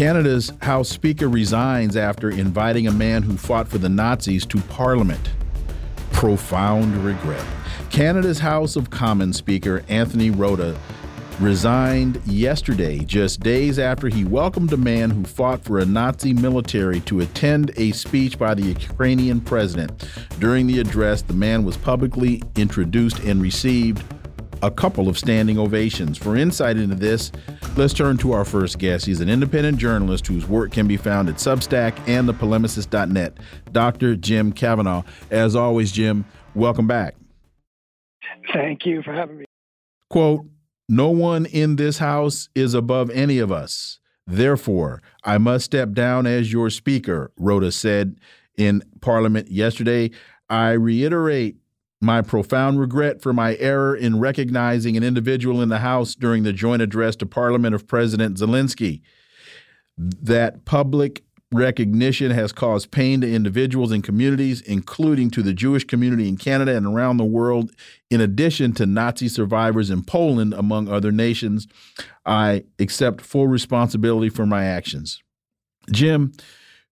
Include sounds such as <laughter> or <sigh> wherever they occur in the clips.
Canada's House Speaker resigns after inviting a man who fought for the Nazis to Parliament. Profound regret. Canada's House of Commons Speaker Anthony Rota resigned yesterday, just days after he welcomed a man who fought for a Nazi military to attend a speech by the Ukrainian president. During the address, the man was publicly introduced and received a couple of standing ovations. For insight into this, let's turn to our first guest. He's an independent journalist whose work can be found at Substack and thepolemicist.net, Dr. Jim Kavanagh. As always, Jim, welcome back. Thank you for having me. Quote, no one in this house is above any of us. Therefore, I must step down as your speaker, Rota said in Parliament yesterday. I reiterate my profound regret for my error in recognizing an individual in the House during the joint address to Parliament of President Zelensky. That public recognition has caused pain to individuals and communities, including to the Jewish community in Canada and around the world, in addition to Nazi survivors in Poland, among other nations. I accept full responsibility for my actions. Jim,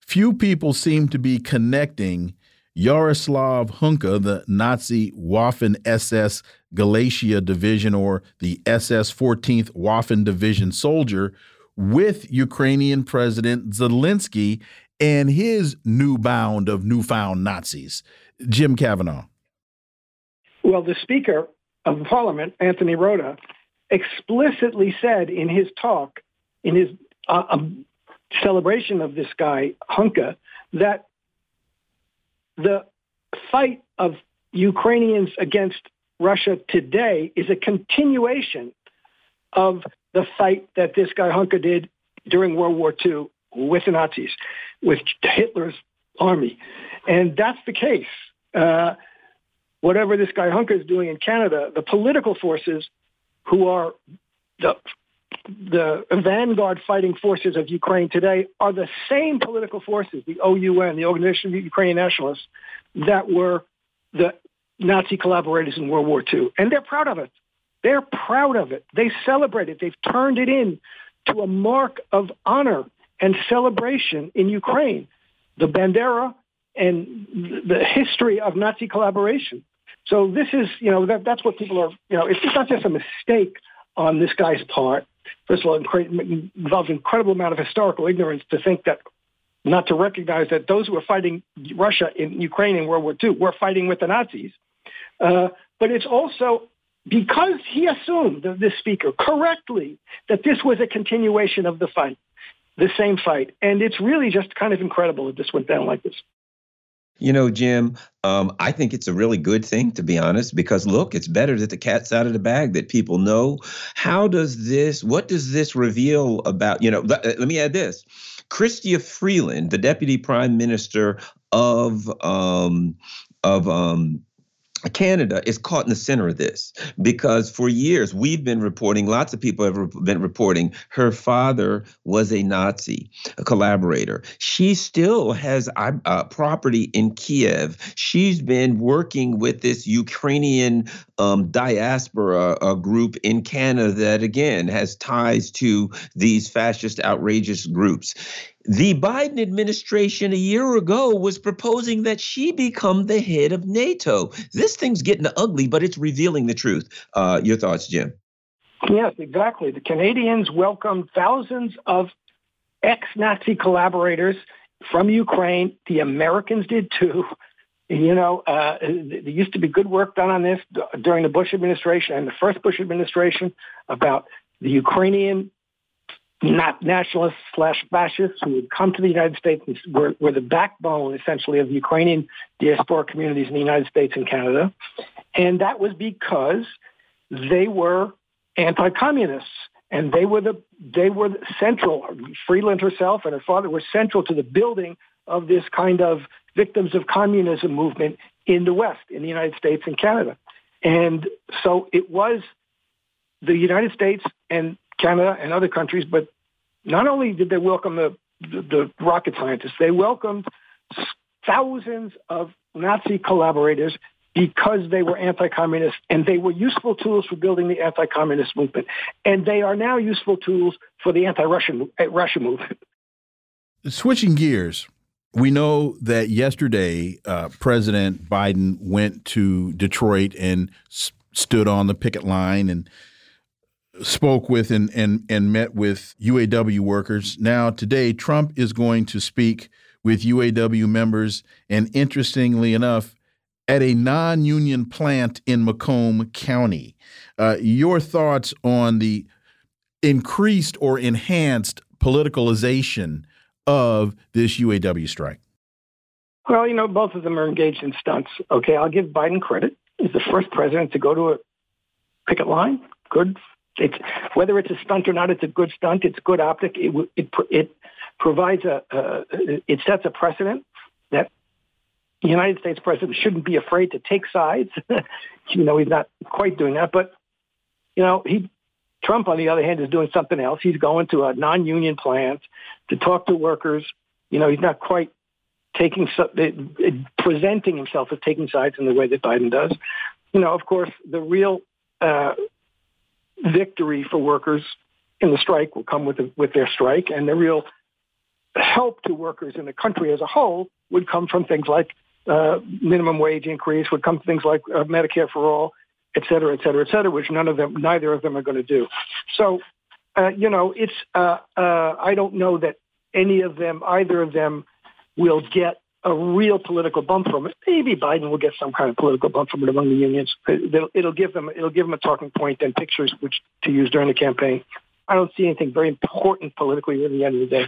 few people seem to be connecting Yaroslav Hunka, the Nazi Waffen SS Galicia Division or the SS 14th Waffen Division soldier, with Ukrainian President Zelensky and his new bound of newfound Nazis. Jim Kavanagh. Well, the Speaker of the Parliament, Anthony Rota, explicitly said in his talk, in his uh, um, celebration of this guy, Hunka, that the fight of Ukrainians against Russia today is a continuation of the fight that this guy Hunka did during World War II with the Nazis, with Hitler's army. And that's the case. Uh, whatever this guy Hunka is doing in Canada, the political forces who are the the vanguard fighting forces of Ukraine today are the same political forces, the OUN, the Organization of Ukrainian Nationalists, that were the Nazi collaborators in World War II. And they're proud of it. They're proud of it. They celebrate it. They've turned it in to a mark of honor and celebration in Ukraine. The Bandera and the history of Nazi collaboration. So this is, you know, that, that's what people are, you know, it's not just a mistake on this guy's part first of all, involves an incredible amount of historical ignorance to think that not to recognize that those who were fighting Russia in Ukraine in World War II were fighting with the Nazis. Uh, but it's also because he assumed, the speaker, correctly, that this was a continuation of the fight, the same fight. And it's really just kind of incredible that this went down like this. You know, Jim, um, I think it's a really good thing, to be honest, because look, it's better that the cat's out of the bag, that people know. How does this, what does this reveal about, you know, let, let me add this. Chrystia Freeland, the deputy prime minister of um, of um, Canada is caught in the center of this because for years we've been reporting, lots of people have been reporting her father was a Nazi, a collaborator. She still has uh, uh, property in Kiev. She's been working with this Ukrainian um, diaspora uh, group in Canada that, again, has ties to these fascist, outrageous groups. The Biden administration a year ago was proposing that she become the head of NATO. This thing's getting ugly, but it's revealing the truth. Uh, your thoughts, Jim? Yes, exactly. The Canadians welcomed thousands of ex-Nazi collaborators from Ukraine. The Americans did too. You know, uh, there used to be good work done on this during the Bush administration and the first Bush administration about the Ukrainian not nationalists slash fascists who would come to the United States and were, were the backbone essentially of the Ukrainian diaspora communities in the United States and Canada. And that was because they were anti-communists and they were the they were central. Freeland herself and her father were central to the building of this kind of victims of communism movement in the West, in the United States and Canada. And so it was the United States and Canada and other countries, but not only did they welcome the, the, the rocket scientists, they welcomed thousands of Nazi collaborators because they were anti-communist and they were useful tools for building the anti-communist movement. And they are now useful tools for the anti-Russian Russia movement. Switching gears, we know that yesterday uh, President Biden went to Detroit and stood on the picket line and spoke with and, and, and met with UAW workers. Now, today, Trump is going to speak with UAW members, and interestingly enough, at a non union plant in Macomb County. Uh, your thoughts on the increased or enhanced politicalization of this UAW strike? Well, you know, both of them are engaged in stunts. Okay, I'll give Biden credit. He's the first president to go to a picket line. Good. It's whether it's a stunt or not. It's a good stunt. It's good optic. It it it provides a uh, it sets a precedent that the United States president shouldn't be afraid to take sides. <laughs> you know, he's not quite doing that, but you know, he Trump, on the other hand, is doing something else. He's going to a non-union plant to talk to workers. You know, he's not quite taking presenting himself as taking sides in the way that Biden does. You know, of course, the real uh, victory for workers in the strike will come with the, with their strike, and the real help to workers in the country as a whole would come from things like uh, minimum wage increase, would come from things like uh, Medicare for all, et cetera, et cetera, et cetera, which none of them, neither of them are going to do. So, uh, you know, it's, uh, uh, I don't know that any of them, either of them will get a real political bump from it. Maybe Biden will get some kind of political bump from it among the unions. It'll, it'll give them, it'll give them a talking point and pictures which to use during the campaign. I don't see anything very important politically at the end of the day.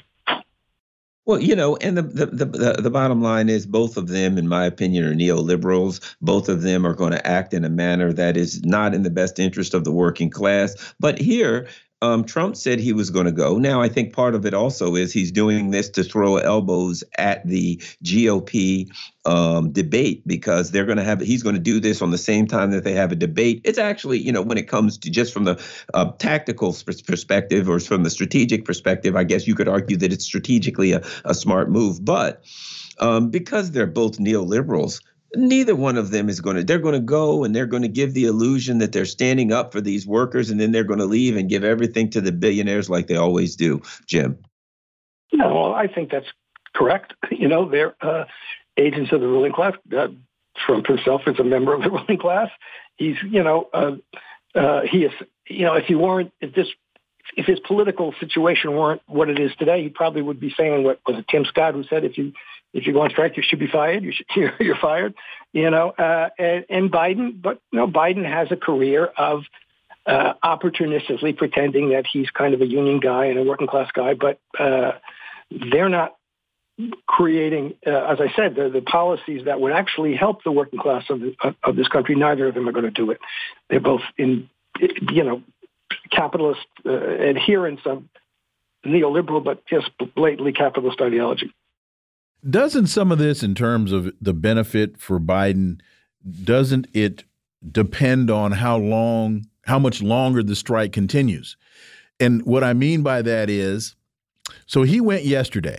Well, you know, and the, the the the bottom line is both of them, in my opinion, are neoliberals. Both of them are going to act in a manner that is not in the best interest of the working class. But here, um, Trump said he was going to go. Now, I think part of it also is he's doing this to throw elbows at the GOP um, debate because they're going to have he's going to do this on the same time that they have a debate. It's actually, you know, when it comes to just from the uh, tactical perspective or from the strategic perspective, I guess you could argue that it's strategically a, a smart move. But um, because they're both neoliberals, neither one of them is going to they're going to go and they're going to give the illusion that they're standing up for these workers and then they're going to leave and give everything to the billionaires like they always do. Jim? No well, i think that's correct. <laughs> You know they're uh, agents of the ruling class. Uh, trump himself is a member of the <laughs> ruling class. He's you know uh, uh he is you know if he weren't if this if his political situation weren't what it is today, he probably would be saying what was it Tim Scott who said if you if you go on strike, you should be fired. You should <laughs> you're, fired. You know, uh, and, and Biden, but you know, Biden has a career of uh, opportunistically pretending that he's kind of a union guy and a working class guy, but uh, they're not creating, uh, as I said, the, the policies that would actually help the working class of, the, of this country. Neither of them are going to do it. They're both in, you know, capitalist uh, adherents of neoliberal, but just blatantly capitalist ideology. Doesn't some of this, in terms of the benefit for Biden, doesn't it depend on how long, how much longer the strike continues? And what I mean by that is, so he went yesterday.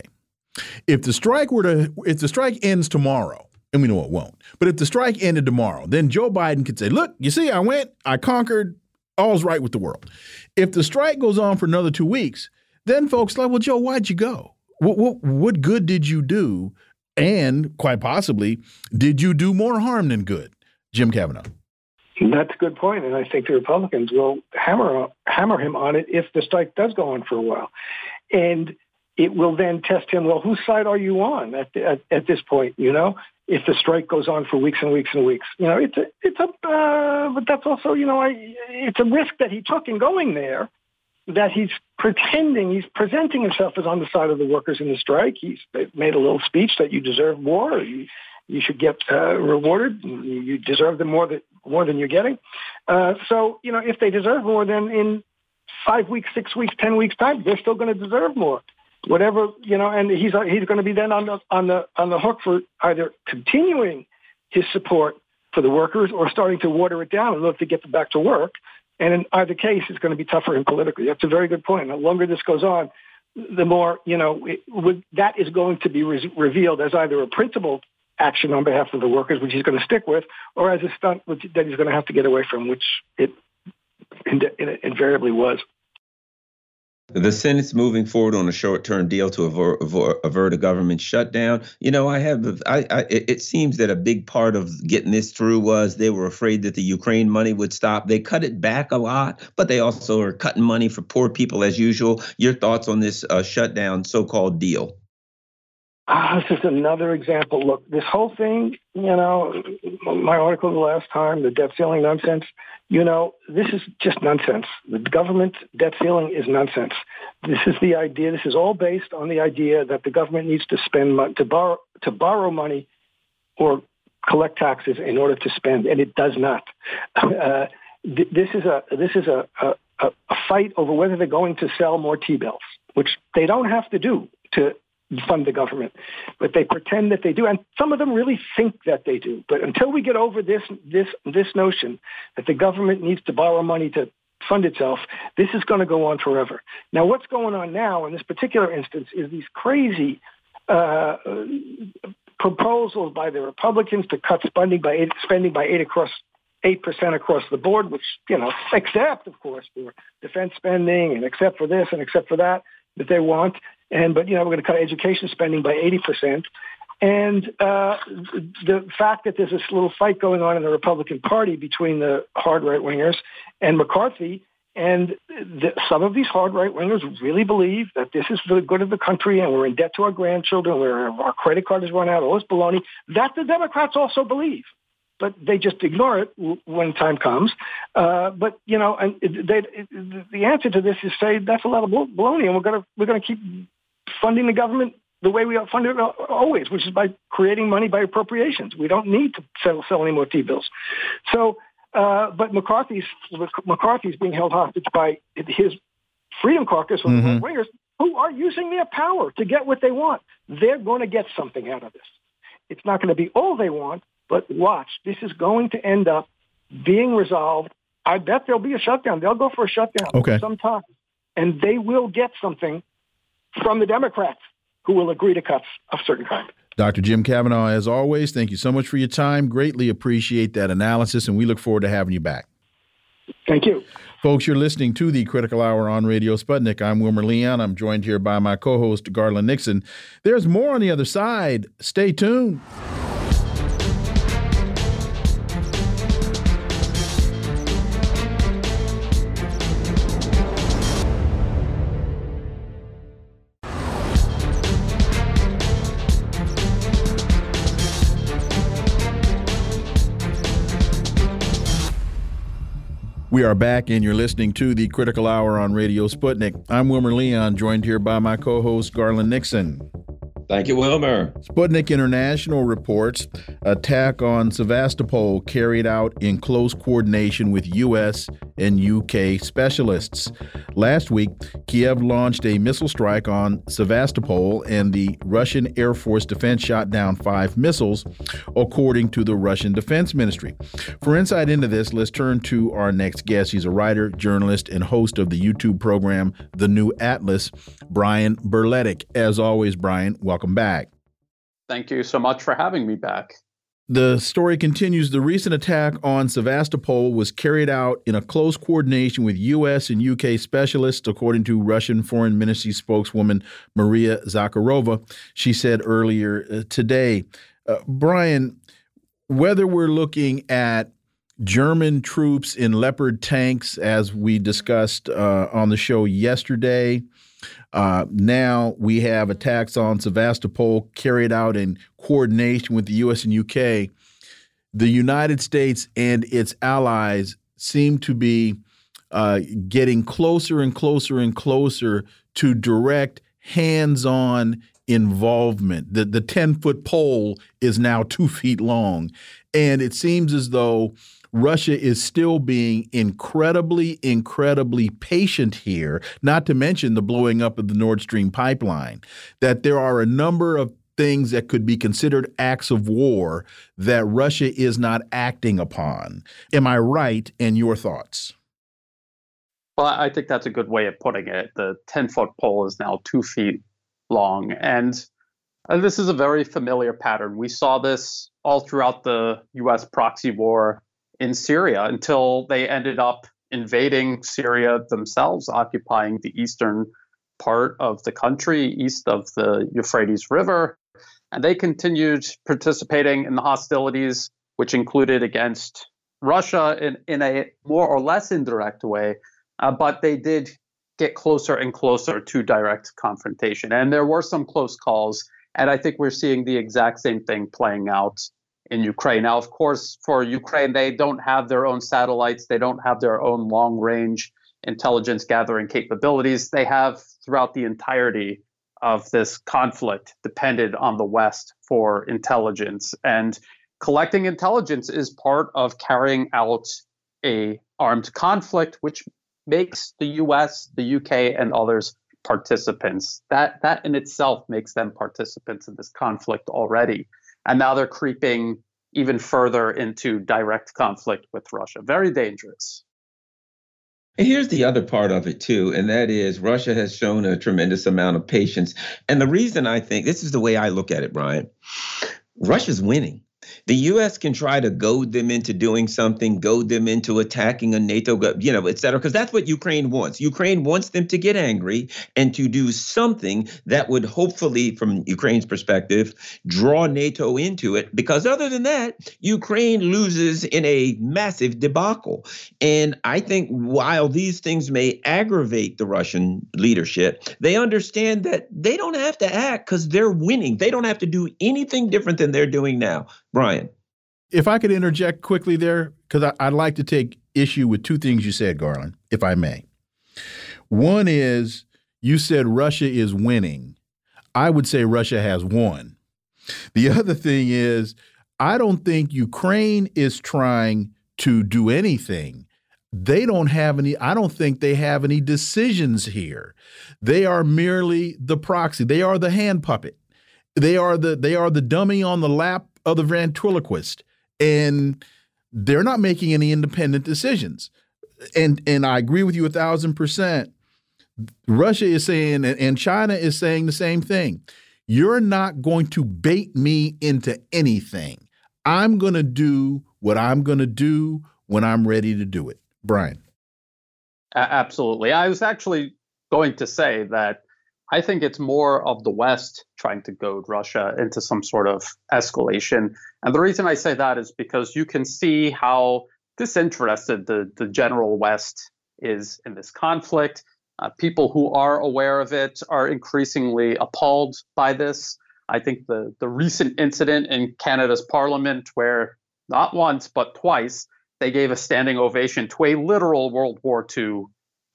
If the strike were to, if the strike ends tomorrow, and we know it won't, but if the strike ended tomorrow, then Joe Biden could say, "Look, you see, I went, I conquered, all's right with the world." If the strike goes on for another two weeks, then folks like, "Well, Joe, why'd you go?" What, what, what good did you do? And quite possibly, did you do more harm than good? Jim Kavanagh. That's a good point, and I think the Republicans will hammer hammer him on it if the strike does go on for a while, and it will then test him. Well, whose side are you on at, at, at this point? You know, if the strike goes on for weeks and weeks and weeks, you know, it's a it's a uh, but that's also you know I, it's a risk that he took in going there that he's pretending, he's presenting himself as on the side of the workers in the strike. He's made a little speech that you deserve more, you, you should get uh, rewarded, you deserve them more than more than you're getting. Uh, so you know, if they deserve more, then in five weeks, six weeks, ten weeks time, they're still going to deserve more. Whatever you know, and he's he's going to be then on the on the on the hook for either continuing his support for the workers or starting to water it down in order to get them back to work. And in either case, it's going to be tougher politically. That's a very good point. The longer this goes on, the more you know it, would, that is going to be re- revealed as either a principled action on behalf of the workers, which he's going to stick with, or as a stunt which, that he's going to have to get away from, which it, it invariably was. The Senate's moving forward on a short-term deal to avert, avert, a government shutdown. You know, I have. I, I, it seems that a big part of getting this through was they were afraid that the Ukraine money would stop. They cut it back a lot, but they also are cutting money for poor people as usual. Your thoughts on this uh, shutdown, so-called deal? Ah, this is another example. Look, this whole thing, you know, my article the last time, the debt ceiling nonsense, you know, this is just nonsense. The government debt ceiling is nonsense. This is the idea. This is all based on the idea that the government needs to spend money, to borrow, to borrow money or collect taxes in order to spend, and it does not. Uh, th- this is a, this is a, a, a fight over whether they're going to sell more T-bills, which they don't have to do to fund the government, but they pretend that they do, and some of them really think that they do. But until we get over this this this notion that the government needs to borrow money to fund itself, this is going to go on forever. Now, what's going on now in this particular instance is these crazy uh, proposals by the Republicans to cut spending by eight, spending by eight across eight percent across the board, which you know, except of course for defense spending and except for this and except for that that they want. And but you know we're going to cut education spending by 80 percent. And uh, the fact that there's this little fight going on in the Republican Party between the hard right wingers and McCarthy, and the, some of these hard right wingers really believe that this is for the good of the country and we're in debt to our grandchildren, where our credit card has run out, all this baloney. That the Democrats also believe but they just ignore it when time comes. Uh, but you know, and they, the answer to this is say that's a lot of baloney, and we're gonna we're gonna keep funding the government the way we fund it always, which is by creating money by appropriations. We don't need to sell, sell any more T-bills. So, uh, but McCarthy's McCarthy's being held hostage by his Freedom Caucus or mm-hmm. the wingers who are using their power to get what they want. They're going to get something out of this. It's not going to be all they want, but watch, this is going to end up being resolved. I bet there'll be a shutdown. They'll go for a shutdown okay. sometime, and they will get something from the Democrats who will agree to cuts of certain kind. Dr. Jim Kavanagh, as always, thank you so much for your time. Greatly appreciate that analysis, and we look forward to having you back. Thank you. Folks, you're listening to the Critical Hour on Radio Sputnik. I'm Wilmer Leon. I'm joined here by my co host, Garland Nixon. There's more on the other side. Stay tuned. We are back, and you're listening to the Critical Hour on Radio Sputnik. I'm Wilmer Leon, joined here by my co host, Garland Nixon. Thank you, Wilmer. Sputnik International reports attack on Sevastopol carried out in close coordination with U.S. and UK specialists. Last week, Kiev launched a missile strike on Sevastopol, and the Russian Air Force Defense shot down five missiles, according to the Russian Defense Ministry. For insight into this, let's turn to our next guest. He's a writer, journalist, and host of the YouTube program The New Atlas, Brian Berletic. As always, Brian, welcome back. Thank you so much for having me back. The story continues. The recent attack on Sevastopol was carried out in a close coordination with U.S. and U.K. specialists, according to Russian Foreign Ministry spokeswoman Maria Zakharova. She said earlier uh, today. Uh, Brian, whether we're looking at German troops in Leopard tanks, as we discussed uh, on the show yesterday, uh, now we have attacks on Sevastopol carried out in coordination with the U.S. and UK. The United States and its allies seem to be uh, getting closer and closer and closer to direct, hands on involvement. The the 10 foot pole is now two <laughs> feet long. And it seems as though Russia is still being incredibly, incredibly patient here, not to mention the blowing up of the Nord Stream pipeline. That there are a number of things that could be considered acts of war that Russia is not acting upon. Am I right in your thoughts? Well, I think that's a good way of putting it. The 10 foot pole is now two feet long. And, and this is a very familiar pattern. We saw this all throughout the US proxy war in Syria until they ended up invading Syria themselves, occupying the eastern part of the country, east of the Euphrates River. And they continued participating in the hostilities, which included against Russia in, in a more or less indirect way. Uh, but they did get closer and closer to direct confrontation. And there were some close calls. And I think we're seeing the exact same thing playing out in Ukraine. Now, of course, for Ukraine, they don't have their own satellites, they don't have their own long range intelligence gathering capabilities. They have throughout the entirety of this conflict depended on the West for intelligence. And collecting intelligence is part of carrying out a armed conflict, which makes the US, the UK, and others participants. That that in itself makes them participants in this conflict already. And now they're creeping even further into direct conflict with Russia. Very dangerous. And here's the other part of it, too, and that is Russia has shown a tremendous amount of patience. And the reason I think this is the way I look at it, Brian Russia's winning. The U.S. can try to goad them into doing something, goad them into attacking a NATO, you know, et cetera, because that's what Ukraine wants. Ukraine wants them to get angry and to do something that would hopefully, from Ukraine's perspective, draw NATO into it. Because other than that, Ukraine loses in a massive debacle. And I think while these things may aggravate the Russian leadership, they understand that they don't have to act because they're winning. They don't have to do anything different than they're doing now. Brian. If I could interject quickly there, because I'd like to take issue with two things you said, Garland, if I may. One is you said Russia is winning. I would say Russia has won. The other thing is, I don't think Ukraine is trying to do anything. They don't have any, I don't think they have any decisions here. They are merely the proxy, they are the hand puppet. They are the they are the dummy on the lap of the ventriloquist, and they're not making any independent decisions. And and I agree with you a thousand percent. Russia is saying, and China is saying the same thing. You're not going to bait me into anything. I'm going to do what I'm going to do when I'm ready to do it. Brian. Absolutely. I was actually going to say that I think it's more of the West trying to goad Russia into some sort of escalation. And the reason I say that is because you can see how disinterested the, the general West is in this conflict. Uh, people who are aware of it are increasingly appalled by this. I think the, the recent incident in Canada's parliament, where not once but twice they gave a standing ovation to a literal World War II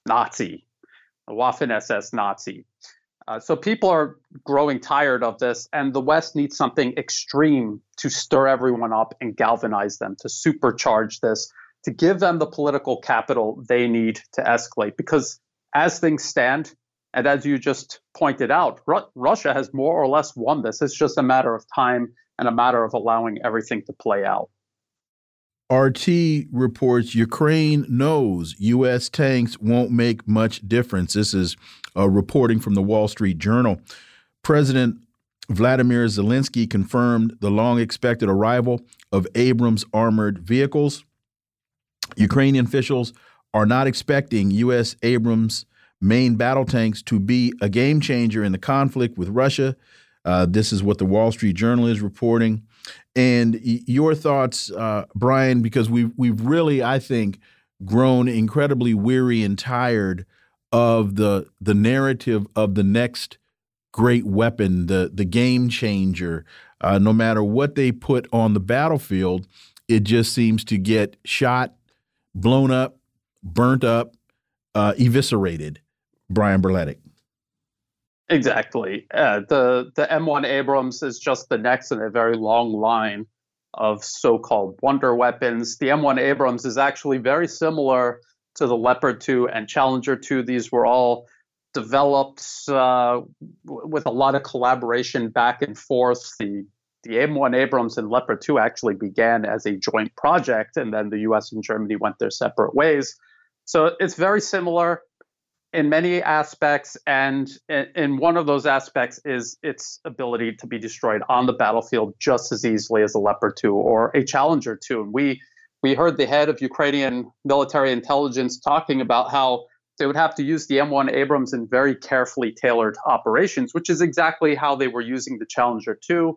Nazi, a Waffen SS Nazi. Uh, so people are growing tired of this, and the West needs something extreme to stir everyone up and galvanize them, to supercharge this, to give them the political capital they need to escalate. Because as things stand, and as you just pointed out, Ru- Russia has more or less won this. It's just a matter of time and a matter of allowing everything to play out. RT reports Ukraine knows U.S. tanks won't make much difference. This is reporting from the Wall Street Journal. President Vladimir Zelensky confirmed the long expected arrival of Abrams armored vehicles. Ukrainian officials are not expecting U.S. Abrams main battle tanks to be a game changer in the conflict with Russia. Uh, this is what the Wall Street Journal is reporting. And your thoughts, uh, Brian, because we've we've really, I think, grown incredibly weary and tired of the the narrative of the next great weapon, the the game changer. Uh, no matter what they put on the battlefield, it just seems to get shot, blown up, burnt up, uh, eviscerated. Brian Berletic. Exactly. The the M1 Abrams is just the next in a very long line of so-called wonder weapons. The M1 Abrams is actually very similar to the Leopard 2 and Challenger 2. These were all developed uh, with a lot of collaboration back and forth. The the M1 Abrams and Leopard 2 actually began as a joint project, and then the U.S. and Germany went their separate ways. So it's very similar in many aspects, and in one of those aspects is its ability to be destroyed on the battlefield just as easily as a Leopard 2 or a Challenger 2. And we we heard the head of Ukrainian military intelligence talking about how they would have to use the M1 Abrams in very carefully tailored operations, which is exactly how they were using the Challenger 2,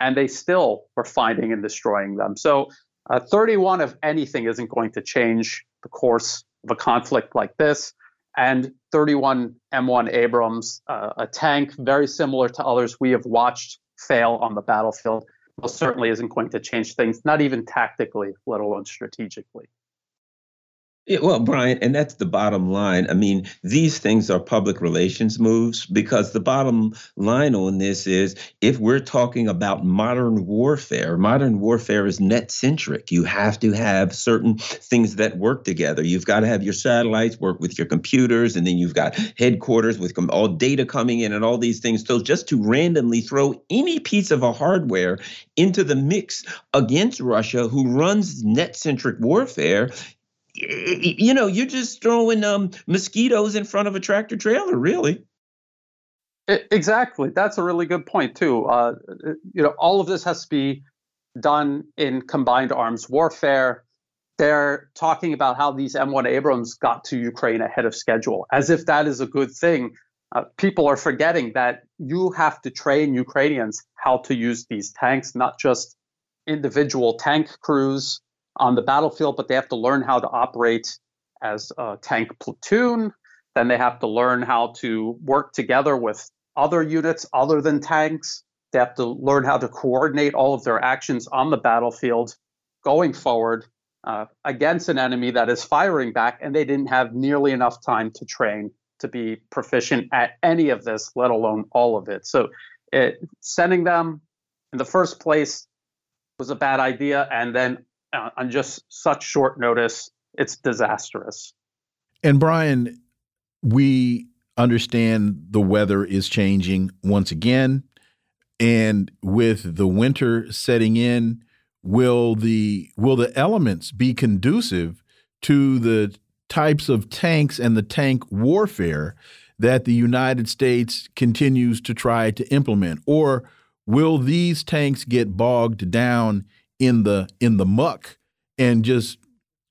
and they still were finding and destroying them. So, uh, 31 of anything isn't going to change the course of a conflict like this and 31 M1 Abrams, uh, a tank very similar to others we have watched fail on the battlefield, well, certainly isn't going to change things, not even tactically, let alone strategically. Yeah, well, Brian, and that's the bottom line. I mean, these things are public relations moves because the bottom line on this is if we're talking about modern warfare, modern warfare is net centric. You have to have certain things that work together. You've got to have your satellites work with your computers, and then you've got headquarters with all data coming in and all these things. So just to randomly throw any piece of a hardware into the mix against Russia, who runs net centric warfare, you know, you're just throwing um, mosquitoes in front of a tractor trailer, really. Exactly. That's a really good point too. Uh, you know, all of this has to be done in combined arms warfare. They're talking about how these M1 Abrams got to Ukraine ahead of schedule, as if that is a good thing. Uh, people are forgetting that you have to train Ukrainians how to use these tanks, not just individual tank crews on the battlefield, but they have to learn how to operate as a tank platoon. Then they have to learn how to work together with other units other than tanks. They have to learn how to coordinate all of their actions on the battlefield going forward uh, against an enemy that is firing back, and they didn't have nearly enough time to train to be proficient at any of this, let alone all of it. So, it, sending them in the first place was a bad idea, and then uh, on just such short notice, it's disastrous. And Brian, we understand the weather is changing once again. And with the winter setting in, will the will the elements be conducive to the types of tanks and the tank warfare that the United States continues to try to implement? Or will these tanks get bogged down in the in the muck and just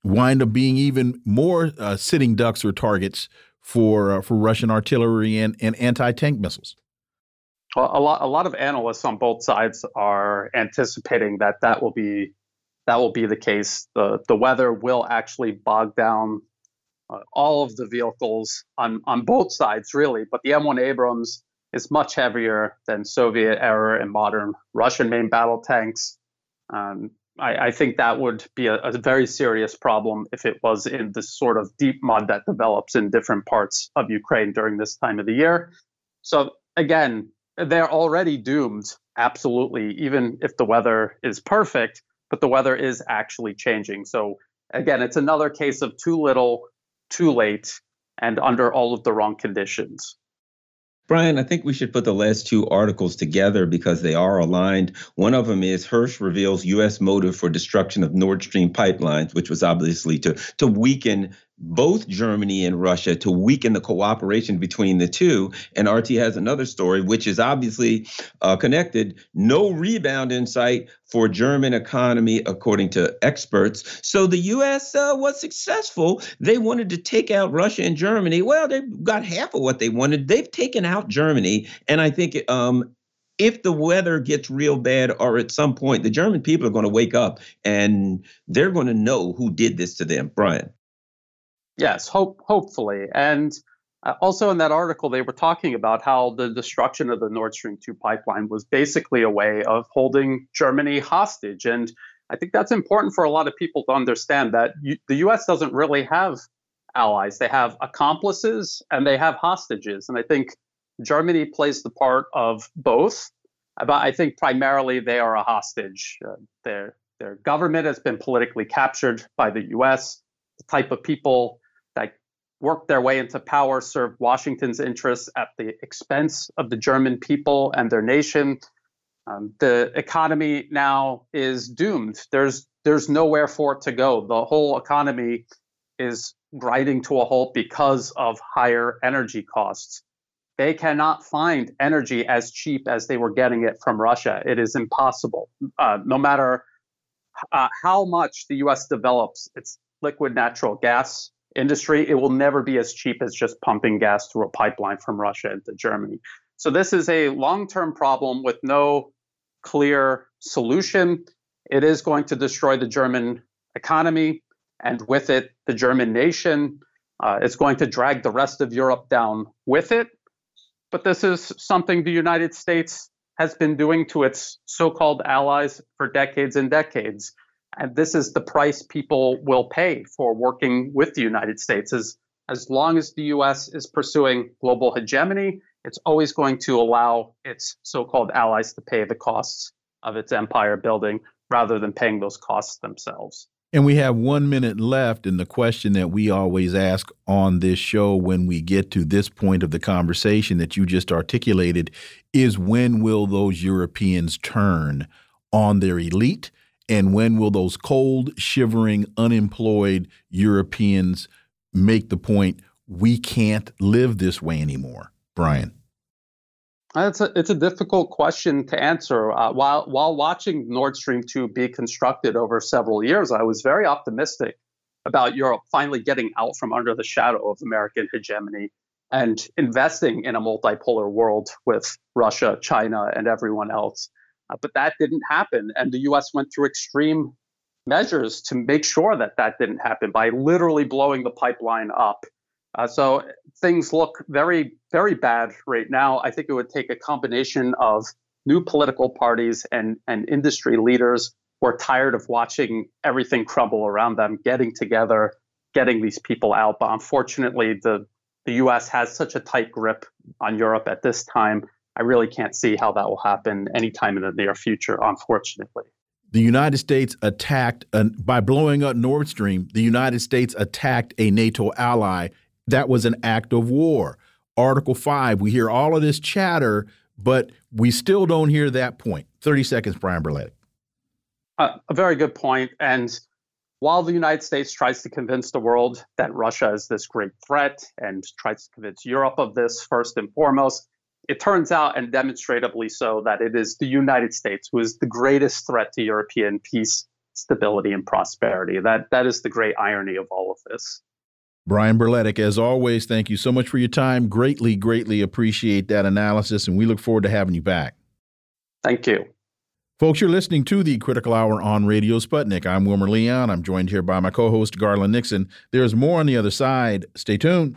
wind up being even more uh, sitting ducks or targets for uh, for Russian artillery and, and anti tank missiles. Well, a lot a lot of analysts on both sides are anticipating that that will be that will be the case. the The weather will actually bog down uh, all of the vehicles on on both sides, really. But the M1 Abrams is much heavier than Soviet era and modern Russian main battle tanks. Um, I, I, think that would be a, a, very serious problem if it was in the sort of deep mud that develops in different parts of Ukraine during this time of the year. So again, they're already doomed, absolutely, even if the weather is perfect, but the weather is actually changing. So again, it's another case of too little, too late, and under all of the wrong conditions. Brian, I think we should put the last two articles together because they are aligned. One of them is Hersh reveals U.S. motive for destruction of Nord Stream pipelines, which was obviously to, to weaken both Germany and Russia to weaken the cooperation between the two. And RT has another story, which is obviously uh, connected. No rebound in sight for German economy, according to experts. So the U.S. Uh, was successful. They wanted to take out Russia and Germany. Well, they got half of what they wanted. They've taken out Germany, and I think um, if the weather gets real bad or at some point the German people are going to wake up and they're going to know who did this to them. Brian. Yes, hope hopefully. And uh, also in that article, they were talking about how the destruction of the Nord Stream 2 pipeline was basically a way of holding Germany hostage. And I think that's important for a lot of people to understand that you, the US doesn't really have allies. They have accomplices and they have hostages. And I think Germany plays the part of both, but I think primarily they are a hostage. Uh, their their government has been politically captured by the U.S. The type of people that work their way into power served Washington's interests at the expense of the German people and their nation. Um, the economy now is doomed. There's there's nowhere for it to go. The whole economy is grinding to a halt because of higher energy costs. They cannot find energy as cheap as they were getting it from Russia. It is impossible. Uh, no matter uh, how much the U.S. develops its liquid natural gas industry, it will never be as cheap as just pumping gas through a pipeline from Russia into Germany. So this is a long-term problem with no clear solution. It is going to destroy the German economy and with it, the German nation. Uh, it's going to drag the rest of Europe down with it. But this is something the United States has been doing to its so called allies for decades and decades. And this is the price people will pay for working with the United States. As, as long as the US is pursuing global hegemony, it's always going to allow its so called allies to pay the costs of its empire building rather than paying those costs themselves. And we have one minute left. And the question that we always ask on this show when we get to this point of the conversation that you just articulated is when will those Europeans turn on their elite? And when will those cold, shivering, unemployed Europeans make the point we can't live this way anymore? Brian. It's a it's a difficult question to answer. Uh, while while watching Nord Stream two be constructed over several years, I was very optimistic about Europe finally getting out from under the shadow of American hegemony and investing in a multipolar world with Russia, China, and everyone else. Uh, but that didn't happen, and the U.S. went through extreme measures to make sure that that didn't happen by literally blowing the pipeline up uh, so things look very, very bad right now. I think it would take a combination of new political parties and, and industry leaders who are tired of watching everything crumble around them, getting together, getting these people out. But unfortunately, the, the US has such a tight grip on Europe at this time. I really can't see how that will happen anytime in the near future, unfortunately. The United States attacked, uh, by blowing up Nord Stream, the United States attacked a NATO ally that was an act of war. Article 5, we hear all of this chatter, but we still don't hear that point. 30 seconds, Brian Berletic. Uh, a very good point. And while the United States tries to convince the world that Russia is this great threat and tries to convince Europe of this first and foremost, it turns out, and demonstrably so, that it is the United States who is the greatest threat to European peace, stability, and prosperity. That that is the great irony of all of this. Brian Berletic, as always, thank you so much for your time. Greatly, greatly appreciate that analysis, and we look forward to having you back. Thank you. Folks, you're listening to the Critical Hour on Radio Sputnik. I'm Wilmer Leon. I'm joined here by my co host, Garland Nixon. There's more on the other side. Stay tuned.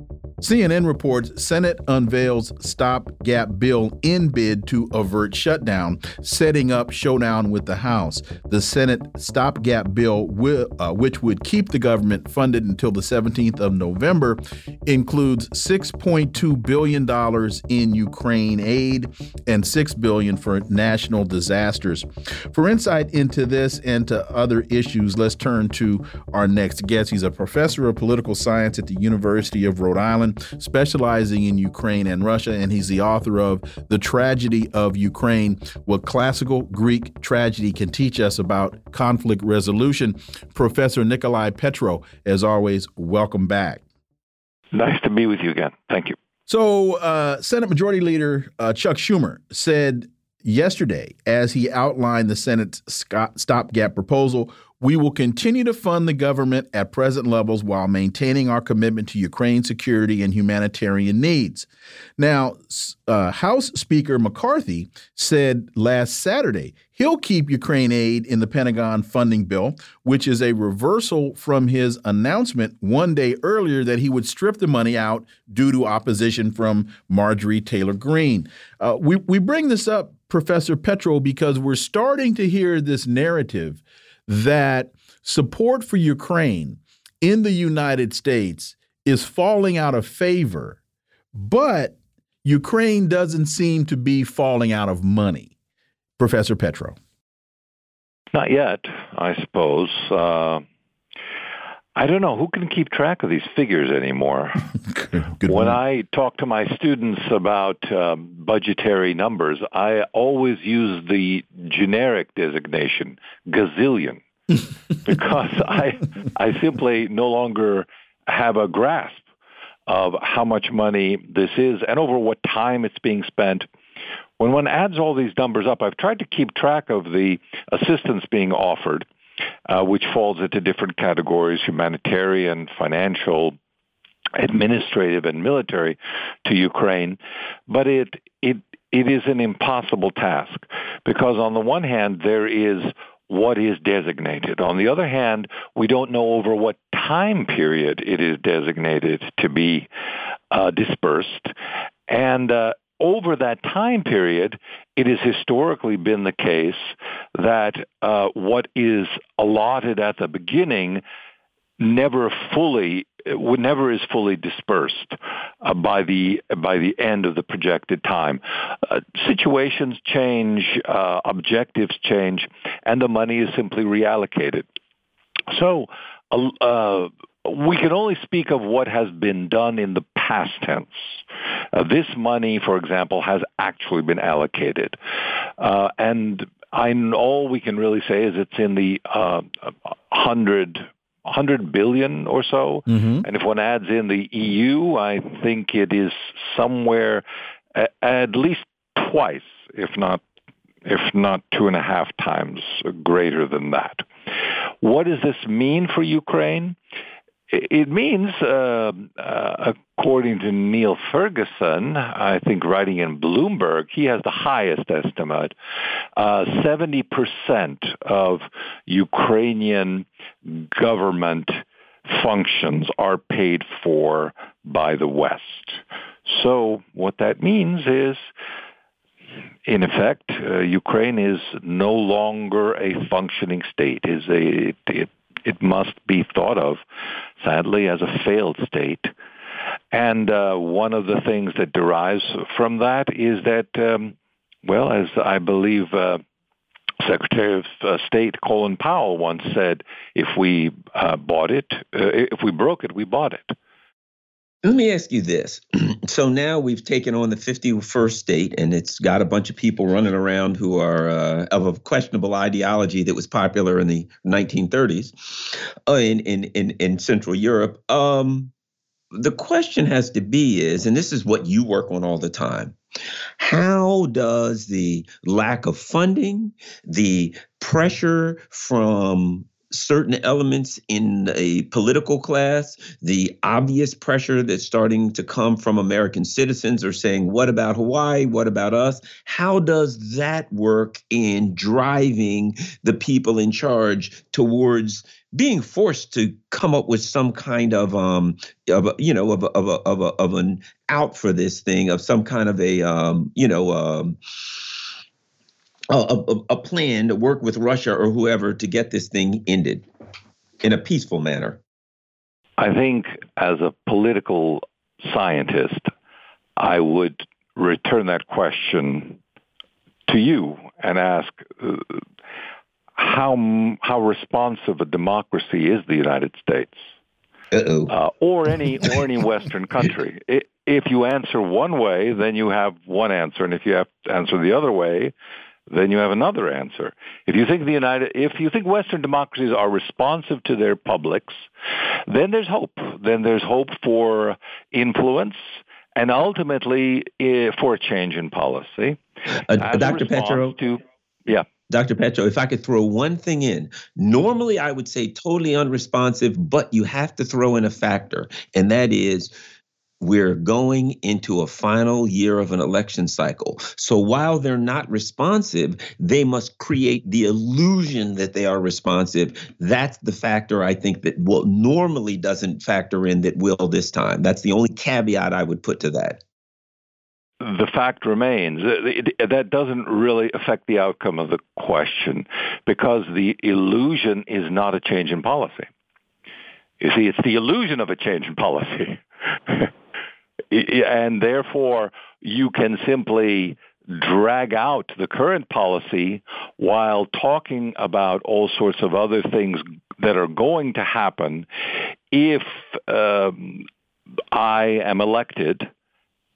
CNN reports Senate unveils stopgap bill in bid to avert shutdown, setting up showdown with the House. The Senate stopgap bill, uh, which would keep the government funded until the 17th of November, includes $6.2 billion in Ukraine aid and 6 billion for national disasters. For insight into this and to other issues, let's turn to our next guest. He's a professor of political science at the University of Rhode Island specializing in Ukraine and Russia, and he's the author of The Tragedy of Ukraine What Classical Greek Tragedy Can Teach Us About Conflict Resolution. Professor Nicolai Petro, as always, welcome back. Nice to be with you again. Thank you. So, uh, Senate Majority Leader uh, Chuck Schumer said yesterday, as he outlined the Senate's stopgap proposal, We will continue to fund the government at present levels while maintaining our commitment to Ukraine's security and humanitarian needs. Now, uh, House Speaker McCarthy said last Saturday he'll keep Ukraine aid in the Pentagon funding bill, which is a reversal from his announcement one day earlier that he would strip the money out due to opposition from Marjorie Taylor Greene. Uh, we, we bring this up, Professor Petro, because we're starting to hear this narrative that support for Ukraine in the United States is falling out of favor, but Ukraine doesn't seem to be falling out of money. Professor Petro. Not yet, I suppose. Uh, I don't know who can keep track of these figures anymore. <laughs> when one. I talk to my students about uh, budgetary numbers, I always use the generic designation gazillion <laughs> because I I simply no longer have a grasp of how much money this is and over what time it's being spent. When one adds all these numbers up, I've tried to keep track of the assistance being offered uh, which falls into different categories, humanitarian, financial, administrative, and military to Ukraine. But it, it, it is an impossible task because on the one hand, there is what is designated. On the other hand, we don't know over what time period it is designated to be uh, dispersed. And uh, over that time period, it has historically been the case that uh, what is allotted at the beginning never fully never is fully dispersed uh, by the by the end of the projected time. Uh, situations change, uh, objectives change, and the money is simply reallocated. So. Uh, we can only speak of what has been done in the past tense. Uh, this money, for example, has actually been allocated. Uh, and I, all we can really say is it's in the uh, 100, 100 billion or so. Mm-hmm. And if one adds in the EU, I think it is somewhere at, at least twice, if not if not two and a half times greater than that. What does this mean for Ukraine? It means, uh, uh, according to Niall Ferguson, I think writing in Bloomberg, he has the highest estimate. Uh, 70% of Ukrainian government functions are paid for by the West. So what that means is in effect, uh, Ukraine is no longer a functioning state. Is a it, it, it must be thought of, sadly, as a failed state. And uh, one of the things that derives from that is that, um, well, as I believe uh, Secretary of uh, State Colin Powell once said, if we uh, bought it, uh, if we broke it, we bought it. Let me ask you this. <clears throat> so now we've taken on the 51st state, and it's got a bunch of people running around who are uh, of a questionable ideology that was popular in the 1930s uh, in, in, in, in Central Europe. Um, the question has to be is, and this is what you work on all the time, how does the lack of funding, the pressure from certain elements in a political class, the obvious pressure that's starting to come from American citizens are saying, what about Hawaii? What about us? How does that work in driving the people in charge towards being forced to come up with some kind of um of a, you know of a, of a, of, a, of an out for this thing of some kind of a um you know um a, a, plan to work with Russia or whoever to get this thing ended in a peaceful manner? I think as a political scientist, I would return that question to you and ask uh, how how responsive a democracy is the United States, uh, or any or any <laughs> Western country. If you answer one way, then you have one answer, and if you have to answer the other way, then you have another answer. If you think the United, if you think Western democracies are responsive to their publics, then there's hope. Then there's hope for influence and ultimately uh, for a change in policy. Uh, Dr. Petro, to, yeah. Dr. Petro, if I could throw one thing in, normally I would say totally unresponsive, but you have to throw in a factor, and that is we're going into a final year of an election cycle. So while they're not responsive, they must create the illusion that they are responsive. That's the factor I think that will normally doesn't factor in that will this time. That's the only caveat I would put to that. The fact remains that doesn't really affect the outcome of the question because the illusion is not a change in policy. You see, it's the illusion of a change in policy. <laughs> and therefore you can simply drag out the current policy while talking about all sorts of other things that are going to happen if um, I am elected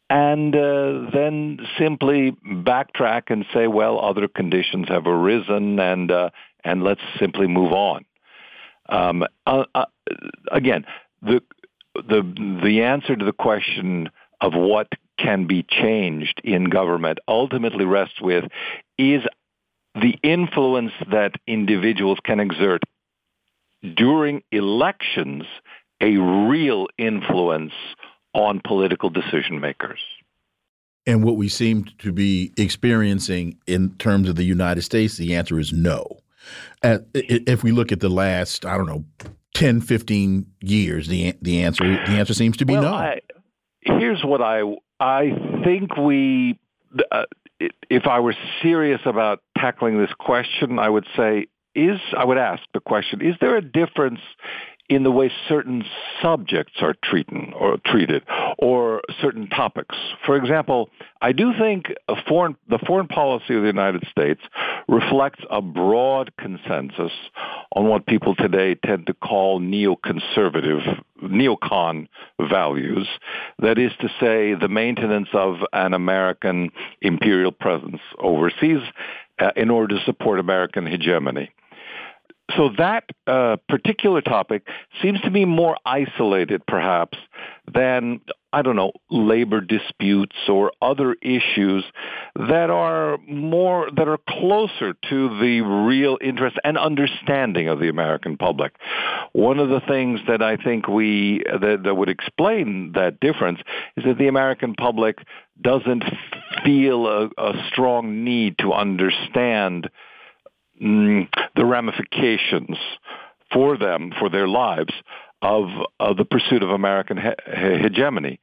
and uh, then simply backtrack and say, well, other conditions have arisen and uh, and let's simply move on. Um, uh, uh again, the the the answer to the question of what can be changed in government ultimately rests with is the influence that individuals can exert during elections a real influence on political decision makers. And what we seem to be experiencing in terms of the United States, the answer is no. Uh, if we look at the last, I don't know, 10, 15 years, the the answer the answer seems to be well, no. I, here's what I I think we uh, if I were serious about tackling this question, I would say is I would ask the question: Is there a difference in the way certain subjects are treated or treated or certain topics. For example, I do think foreign, the foreign policy of the United States reflects a broad consensus on what people today tend to call neoconservative, neocon values. That is to say, the maintenance of an American imperial presence overseas uh, in order to support American hegemony so that uh, particular topic seems to be more isolated, perhaps, than I don't know labor disputes or other issues that are more that are closer to the real interest and understanding of the American public. One of the things that I think we that, that would explain that difference is that the American public doesn't feel a, a strong need to understand mm, the ramifications for them, for their lives, of, of the pursuit of American he- hegemony.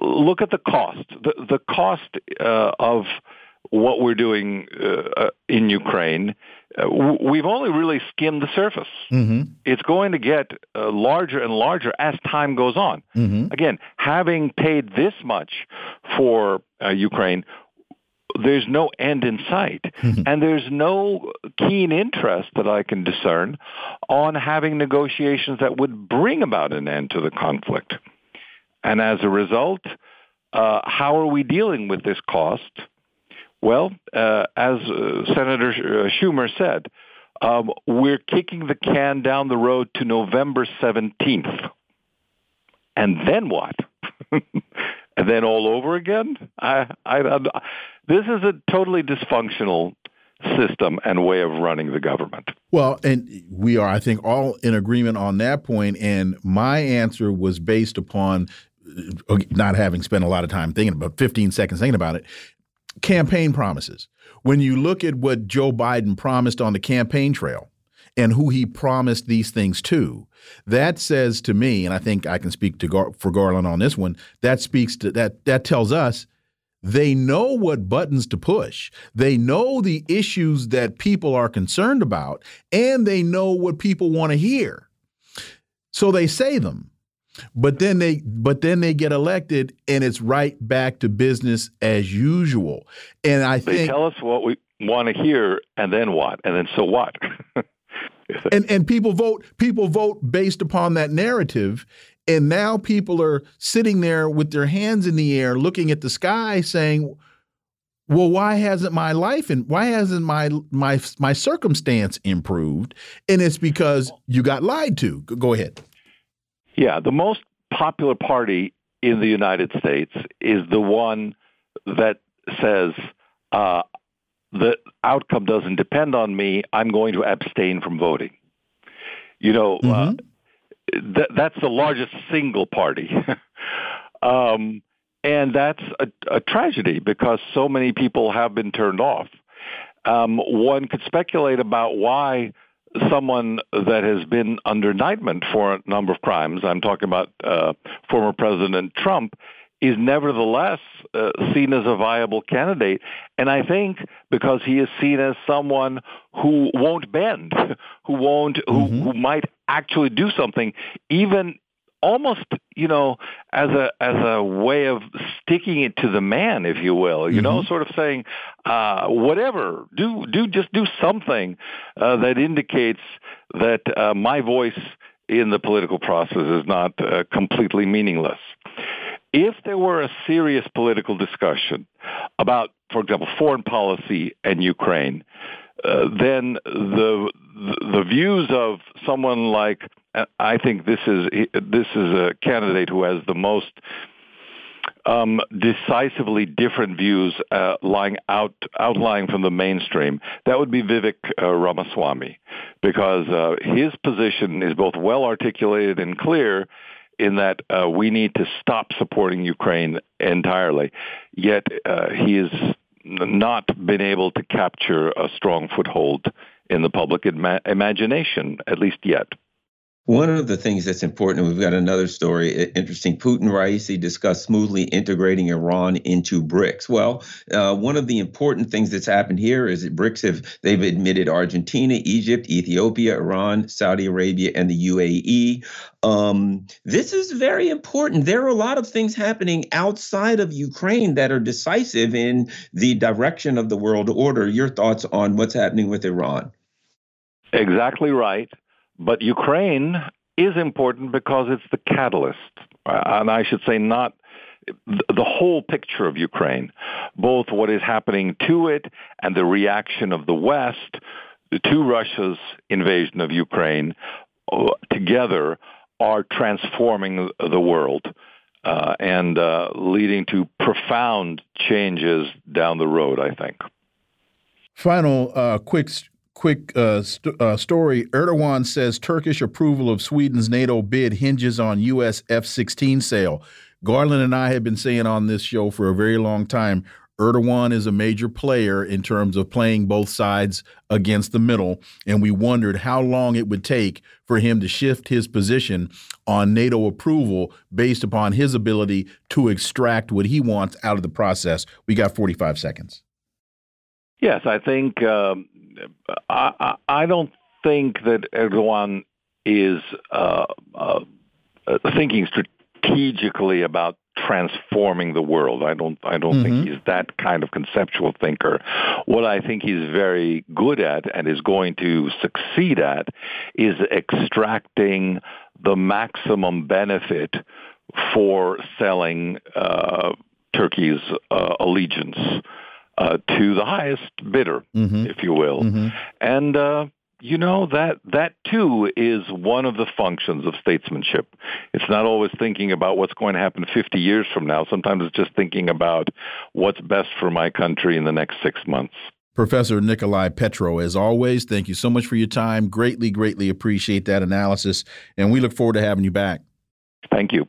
Look at the cost. The, the cost uh, of what we're doing uh, in Ukraine, uh, we've only really skimmed the surface. Mm-hmm. It's going to get uh, larger and larger as time goes on. Mm-hmm. Again, having paid this much for uh, Ukraine, there's no end in sight. Mm-hmm. <laughs> And there's no keen interest that I can discern on having negotiations that would bring about an end to the conflict. And as a result, uh, how are we dealing with this cost? Well, uh, as uh, Senator uh, Schumer said, um, we're kicking the can down the road to November 17th. And then what? <laughs> and then all over again? I, I, I, this is a totally dysfunctional system and way of running the government. Well, and we are, I think, all in agreement on that point. And my answer was based upon uh, not having spent a lot of time thinking about 15 seconds thinking about it. Campaign promises. When you look at what Joe Biden promised on the campaign trail and who he promised these things to, that says to me, and I think I can speak to Gar for Garland on this one. That speaks to that. That tells us they know what buttons to push. They know the issues that people are concerned about, and they know what people want to hear. So they say them. But then they but then they get elected and it's right back to business as usual. And I think they think tell us what we want to hear and then what? And then so what? <laughs> <laughs> and and people vote people vote based upon that narrative. And now people are sitting there with their hands in the air looking at the sky saying well why hasn't my life and why hasn't my my my circumstance improved? And it's because you got lied to. Go ahead. Yeah the most popular party in the united states is the one that says uh, the outcome doesn't depend on me, I'm going to abstain from voting. You know, uh, mm-hmm. uh, th- that's the largest single party. <laughs> um, and that's a, a, tragedy because so many people have been turned off. Um, one could speculate about why someone that has been under indictment for a number of crimes, I'm talking about uh, former President Trump, is nevertheless uh, seen as a viable candidate. And I think because he is seen as someone who won't bend, <laughs> who won't, mm-hmm. who, who might actually do something, even almost you know as a as a way of sticking it to the man if you will you mm-hmm. know sort of saying uh whatever do do just do something uh, that indicates that uh, my voice in the political process is not uh, completely meaningless if there were a serious political discussion about for example foreign policy and Ukraine uh, then the the views of someone like I think this is this is a candidate who has the most um, decisively different views uh, lying out outlying from the mainstream. That would be Vivek uh, Ramaswamy, because uh, his position is both well articulated and clear. In that uh, we need to stop supporting Ukraine entirely, yet uh, he has not been able to capture a strong foothold in the public ima- imagination, at least yet. One of the things that's important, we've got another story, interesting. Putin Raisi discussed smoothly integrating Iran into BRICS. Well, uh, one of the important things that's happened here is that BRICS have they've admitted Argentina, Egypt, Ethiopia, Iran, Saudi Arabia, and the UAE. Um, this is very important. There are a lot of things happening outside of Ukraine that are decisive in the direction of the world order. Your thoughts on what's happening with Iran? Exactly right. But Ukraine is important because it's the catalyst, and I should say not the whole picture of Ukraine, both what is happening to it and the reaction of the West to Russia's invasion of Ukraine uh, together are transforming the world uh, and uh, leading to profound changes down the road, I think. Final uh, quick quick uh, st uh, story. Erdogan says Turkish approval of Sweden's NATO bid hinges on U.S. F-16 sale. Garland and I have been saying on this show for a very long time, Erdogan is a major player in terms of playing both sides against the middle, and we wondered how long it would take for him to shift his position on NATO approval based upon his ability to extract what he wants out of the process. We got 45 seconds. Yes, I think um, I, I don't think that Erdogan is uh, uh, thinking strategically about transforming the world. I don't I don't mm-hmm. think he's that kind of conceptual thinker. What I think he's very good at and is going to succeed at is extracting the maximum benefit for selling uh, Turkey's uh, allegiance uh, to the highest bidder, mm-hmm. if you will. Mm-hmm. And uh, you know that that too is one of the functions of statesmanship. It's not always thinking about what's going to happen 50 years from now. Sometimes it's just thinking about what's best for my country in the next six months. Professor Nicolai Petro, as always, thank you so much for your time. Greatly, greatly appreciate that analysis, and we look forward to having you back. Thank you.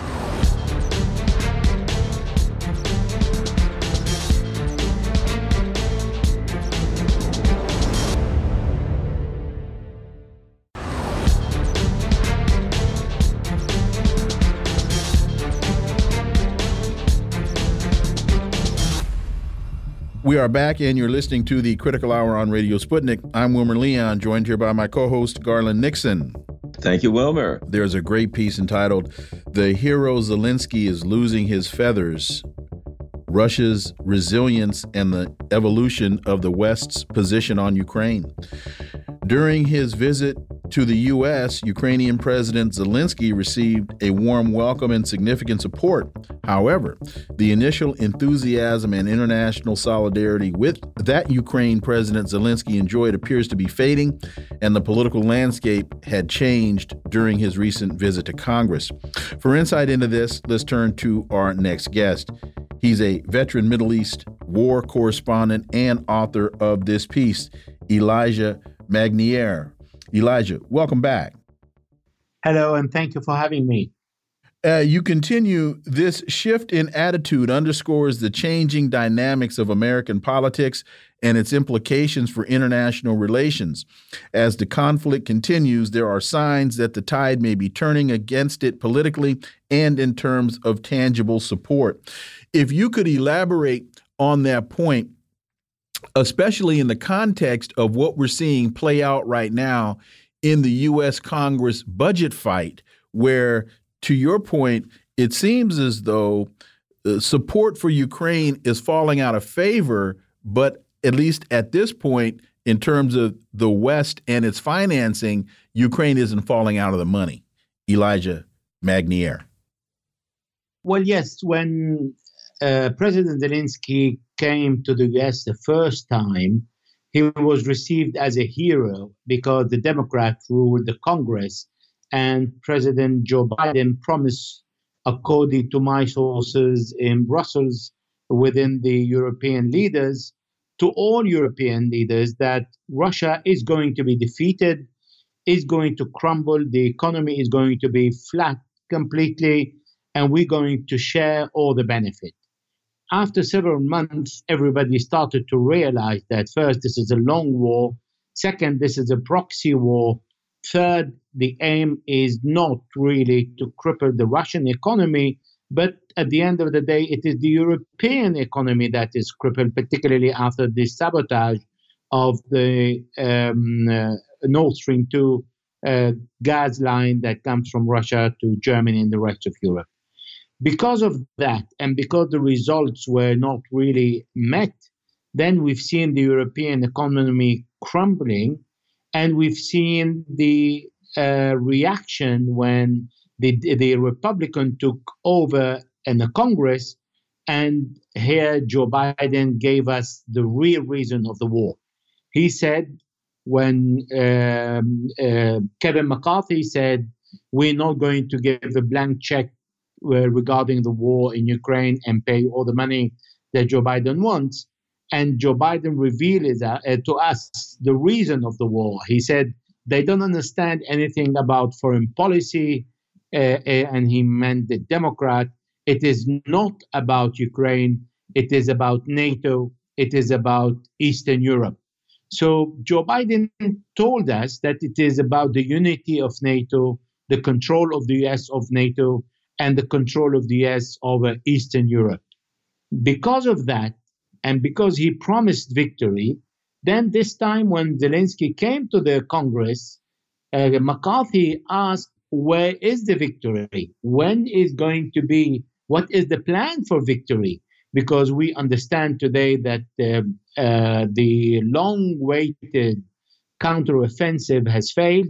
We are back, and you're listening to the Critical Hour on Radio Sputnik. I'm Wilmer Leon, joined here by my co host, Garland Nixon. Thank you, Wilmer. There's a great piece entitled The Hero Zelensky is Losing His Feathers Russia's Resilience and the Evolution of the West's Position on Ukraine. During his visit to the U.S., Ukrainian President Zelensky received a warm welcome and significant support However, the initial enthusiasm and international solidarity with that Ukraine President Zelensky enjoyed appears to be fading, and the political landscape had changed during his recent visit to Congress. For insight into this, let's turn to our next guest. He's a veteran Middle East war correspondent and author of this piece, Elijah Magnier. Elijah, welcome back. Hello, and thank you for having me. Uh, you continue this shift in attitude underscores the changing dynamics of American politics and its implications for international relations. As the conflict continues, there are signs that the tide may be turning against it politically and in terms of tangible support. If you could elaborate on that point, especially in the context of what we're seeing play out right now in the U.S. Congress budget fight, where to your point, it seems as though uh, support for Ukraine is falling out of favor, but at least at this point, in terms of the West and its financing, Ukraine isn't falling out of the money. Elijah Magnier. Well, yes, when uh, President Zelensky came to the US the first time, he was received as a hero because the Democrats ruled the Congress and President Joe Biden promised, according to my sources in Brussels, within the European leaders, to all European leaders, that Russia is going to be defeated, is going to crumble, the economy is going to be flat completely, and we're going to share all the benefit. After several months, everybody started to realize that first, this is a long war. Second, this is a proxy war Third, the aim is not really to cripple the Russian economy, but at the end of the day, it is the European economy that is crippled, particularly after the sabotage of the um, uh, Nord Stream 2 uh, gas line that comes from Russia to Germany and the rest of Europe. Because of that, and because the results were not really met, then we've seen the European economy crumbling and we've seen the uh, reaction when the, the Republican took over in the Congress. And here Joe Biden gave us the real reason of the war. He said, when um, uh, Kevin McCarthy said, we're not going to give a blank check regarding the war in Ukraine and pay all the money that Joe Biden wants. And Joe Biden revealed that, uh, to us the reason of the war. He said they don't understand anything about foreign policy, uh, uh, and he meant the Democrat. It is not about Ukraine. It is about NATO. It is about Eastern Europe. So Joe Biden told us that it is about the unity of NATO, the control of the US of NATO, and the control of the US over Eastern Europe. Because of that, and because he promised victory, then this time when Zelensky came to the Congress, uh, McCarthy asked, Where is the victory? When is going to be, what is the plan for victory? Because we understand today that uh, uh, the long waited counteroffensive has failed.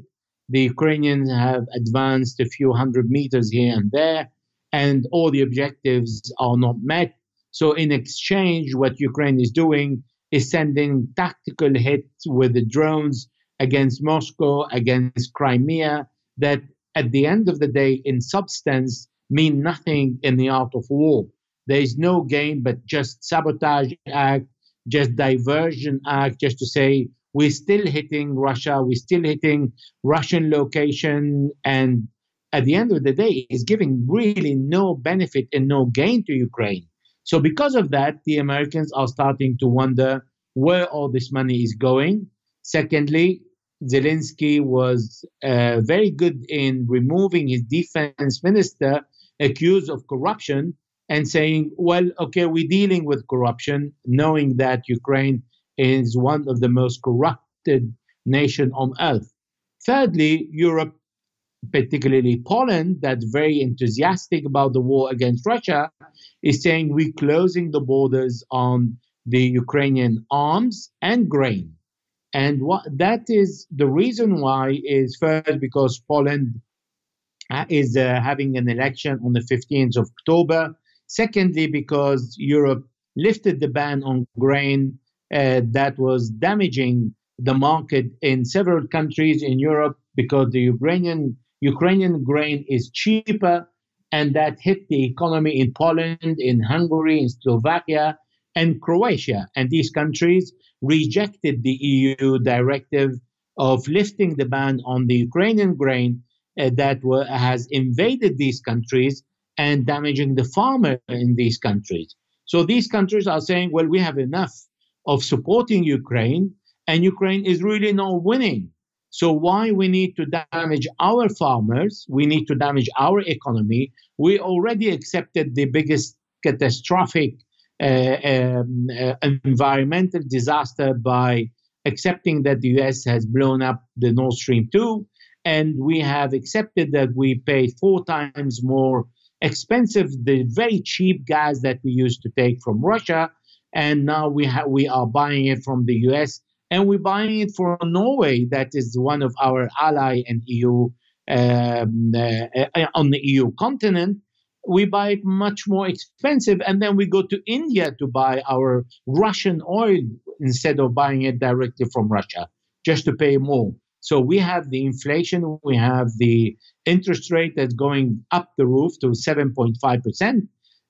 The Ukrainians have advanced a few hundred meters here and there, and all the objectives are not met. So, in exchange, what Ukraine is doing is sending tactical hits with the drones against Moscow, against Crimea, that at the end of the day, in substance, mean nothing in the art of war. There is no gain but just sabotage act, just diversion act, just to say we're still hitting Russia, we're still hitting Russian location, and at the end of the day, it's giving really no benefit and no gain to Ukraine. So, because of that, the Americans are starting to wonder where all this money is going. Secondly, Zelensky was uh, very good in removing his defense minister accused of corruption and saying, well, okay, we're dealing with corruption, knowing that Ukraine is one of the most corrupted nation on earth. Thirdly, Europe, particularly Poland, that's very enthusiastic about the war against Russia, is saying we're closing the borders on the Ukrainian arms and grain. And what that is the reason why is first because Poland uh, is uh, having an election on the 15th of October. Secondly, because Europe lifted the ban on grain uh, that was damaging the market in several countries in Europe because the Ukrainian Ukrainian grain is cheaper and that hit the economy in Poland, in Hungary, in Slovakia, and Croatia. And these countries rejected the EU directive of lifting the ban on the Ukrainian grain uh, that were, has invaded these countries and damaging the farmer in these countries. So these countries are saying, well, we have enough of supporting Ukraine, and Ukraine is really not winning. So why we need to damage our farmers? We need to damage our economy. We already accepted the biggest catastrophic uh, um, uh, environmental disaster by accepting that the US has blown up the Nord Stream 2, and we have accepted that we pay four times more expensive the very cheap gas that we used to take from Russia, and now we have we are buying it from the US, and we're buying it from Norway, that is one of our ally and EU um, uh, on the EU continent. We buy it much more expensive and then we go to india to buy our russian oil instead of buying it directly from russia just to pay more. So we have the inflation we have the interest rate that's going up the roof to 7.5%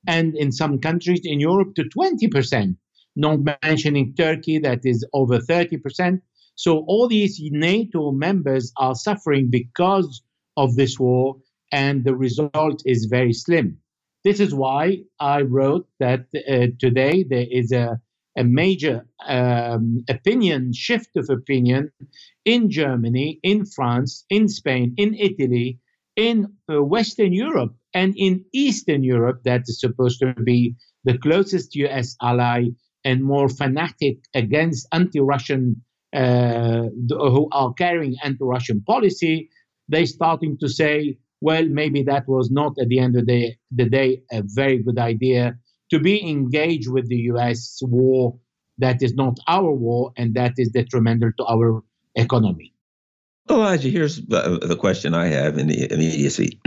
and in some countries in europe to 20% not mentioning turkey that is over 30% so all these nato members are suffering because of this war and the result is very slim. This is why I wrote that uh, today there is a, a major um, opinion shift of opinion in Germany, in France, in Spain, in Italy, in uh, Western Europe, and in Eastern Europe, that is supposed to be the closest US ally and more fanatic against anti Russian, uh, who are carrying anti Russian policy. They're starting to say well, maybe that was not at the end of the the day a very good idea to be engaged with the US war that is not our war and that is detrimental to our economy. Elijah, here's the question I have in the immediacy.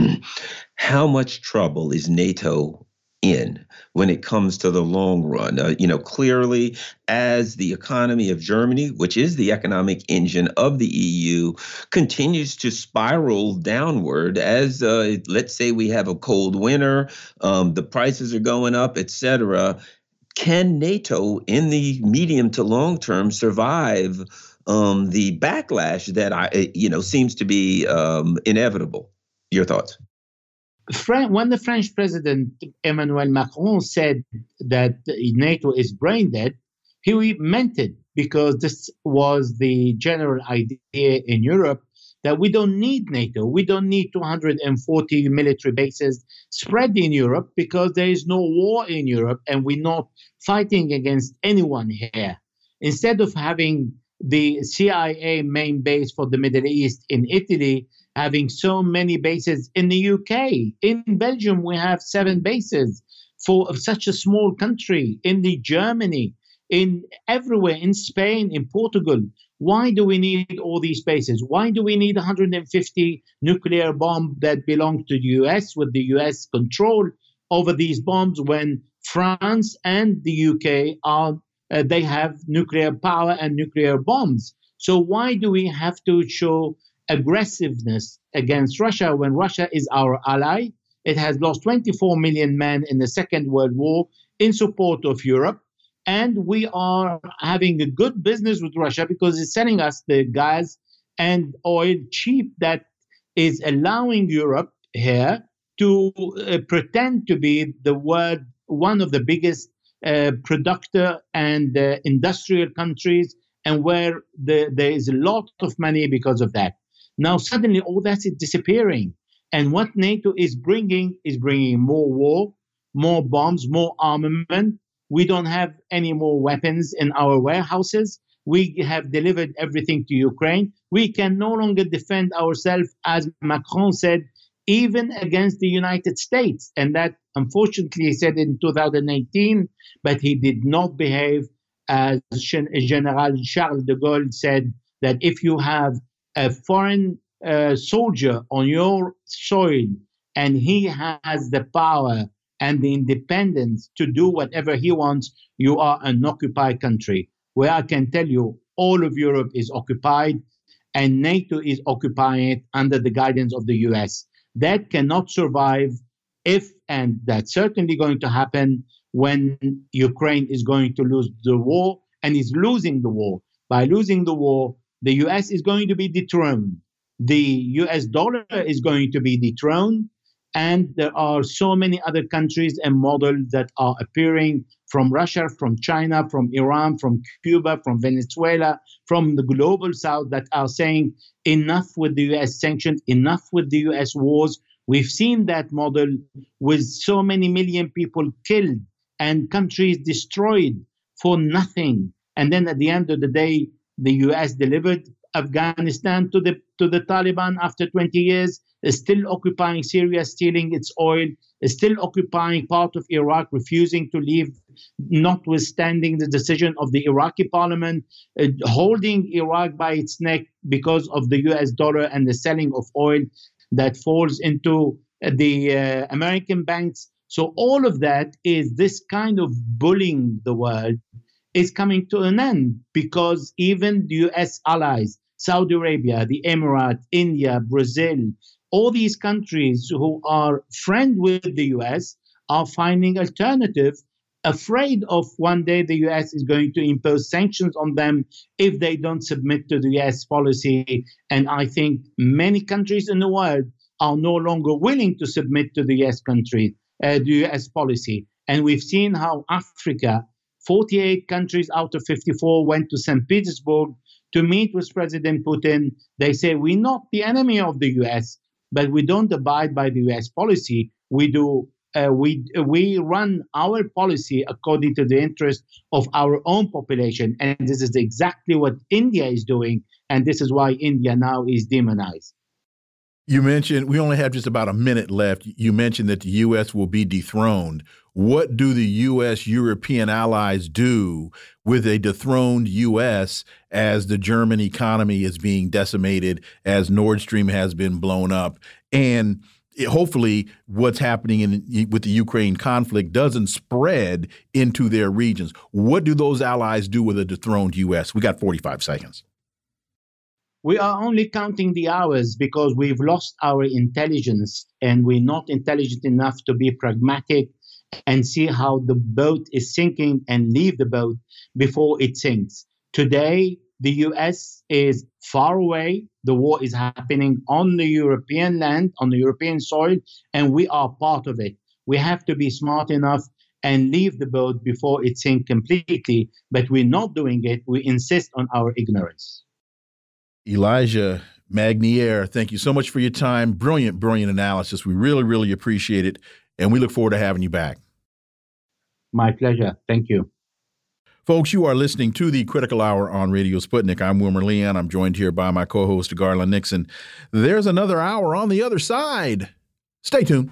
How much trouble is NATO in when it comes to the long run. Uh, you know, clearly, as the economy of Germany, which is the economic engine of the EU, continues to spiral downward, as uh, let's say we have a cold winter, um, the prices are going up, etc. Can NATO, in the medium to long term, survive um, the backlash that I, you know, seems to be um, inevitable? Your thoughts? When the French president Emmanuel Macron said that NATO is brain dead, he meant it because this was the general idea in Europe that we don't need NATO. We don't need 240 military bases spread in Europe because there is no war in Europe and we're not fighting against anyone here. Instead of having the CIA main base for the Middle East in Italy, having so many bases in the UK. In Belgium, we have seven bases for such a small country. In the Germany, in everywhere, in Spain, in Portugal. Why do we need all these bases? Why do we need 150 nuclear bombs that belong to the US with the US control over these bombs when France and the UK are uh, they have nuclear power and nuclear bombs? So why do we have to show aggressiveness against Russia when Russia is our ally. It has lost 24 million men in the Second World War in support of Europe. And we are having a good business with Russia because it's selling us the gas and oil cheap that is allowing Europe here to uh, pretend to be the world, one of the biggest uh, productor and uh, industrial countries, and where the, there is a lot of money because of that. Now suddenly all that is disappearing. And what NATO is bringing is bringing more war, more bombs, more armament. We don't have any more weapons in our warehouses. We have delivered everything to Ukraine. We can no longer defend ourselves, as Macron said, even against the United States. And that, unfortunately, he said in 2018, but he did not behave as General Charles de Gaulle said that if you have a foreign uh, soldier on your soil and he has the power and the independence to do whatever he wants, you are an occupied country. Where I can tell you, all of Europe is occupied, and NATO is occupying it under the guidance of the US. That cannot survive if, and that's certainly going to happen when Ukraine is going to lose the war and is losing the war. By losing the war, the US is going to be dethroned. The US dollar is going to be dethroned. And there are so many other countries and models that are appearing from Russia, from China, from Iran, from Cuba, from Venezuela, from the global south that are saying enough with the US sanctions, enough with the US wars. We've seen that model with so many million people killed and countries destroyed for nothing. And then at the end of the day, the US delivered Afghanistan to the to the Taliban after 20 years, is still occupying Syria, stealing its oil, is still occupying part of Iraq, refusing to leave, notwithstanding the decision of the Iraqi parliament, uh, holding Iraq by its neck because of the US dollar and the selling of oil that falls into the uh, American banks. So all of that is this kind of bullying the world is coming to an end because even the US allies, Saudi Arabia, the Emirates, India, Brazil, all these countries who are friend with the US are finding alternative afraid of one day the US is going to impose sanctions on them if they don't submit to the US policy. And I think many countries in the world are no longer willing to submit to the US country, uh, the US policy. And we've seen how Africa, 48 countries out of 54 went to St. Petersburg to meet with President Putin. They say, We're not the enemy of the US, but we don't abide by the US policy. We do. Uh, we we run our policy according to the interest of our own population, and this is exactly what India is doing, and this is why India now is demonized. You mentioned we only have just about a minute left. You mentioned that the U.S. will be dethroned. What do the U.S. European allies do with a dethroned U.S. as the German economy is being decimated, as Nord Stream has been blown up, and hopefully what's happening in with the Ukraine conflict doesn't spread into their regions. What do those allies do with a dethroned U.S.? We got 45 seconds we are only counting the hours because we've lost our intelligence and we're not intelligent enough to be pragmatic and see how the boat is sinking and leave the boat before it sinks. Today, the US is far away. The war is happening on the European land, on the European soil, and we are part of it. We have to be smart enough and leave the boat before it sinks completely, but we're not doing it. We insist on our ignorance. Elijah Magnier, thank you so much for your time. Brilliant, brilliant analysis. We really, really appreciate it. And we look forward to having you back. My pleasure. Thank you. Folks, you are listening to the Critical Hour on Radio Sputnik. I'm Wilmer Leon. I'm joined here by my co host, Garland Nixon. There's another hour on the other side. Stay tuned.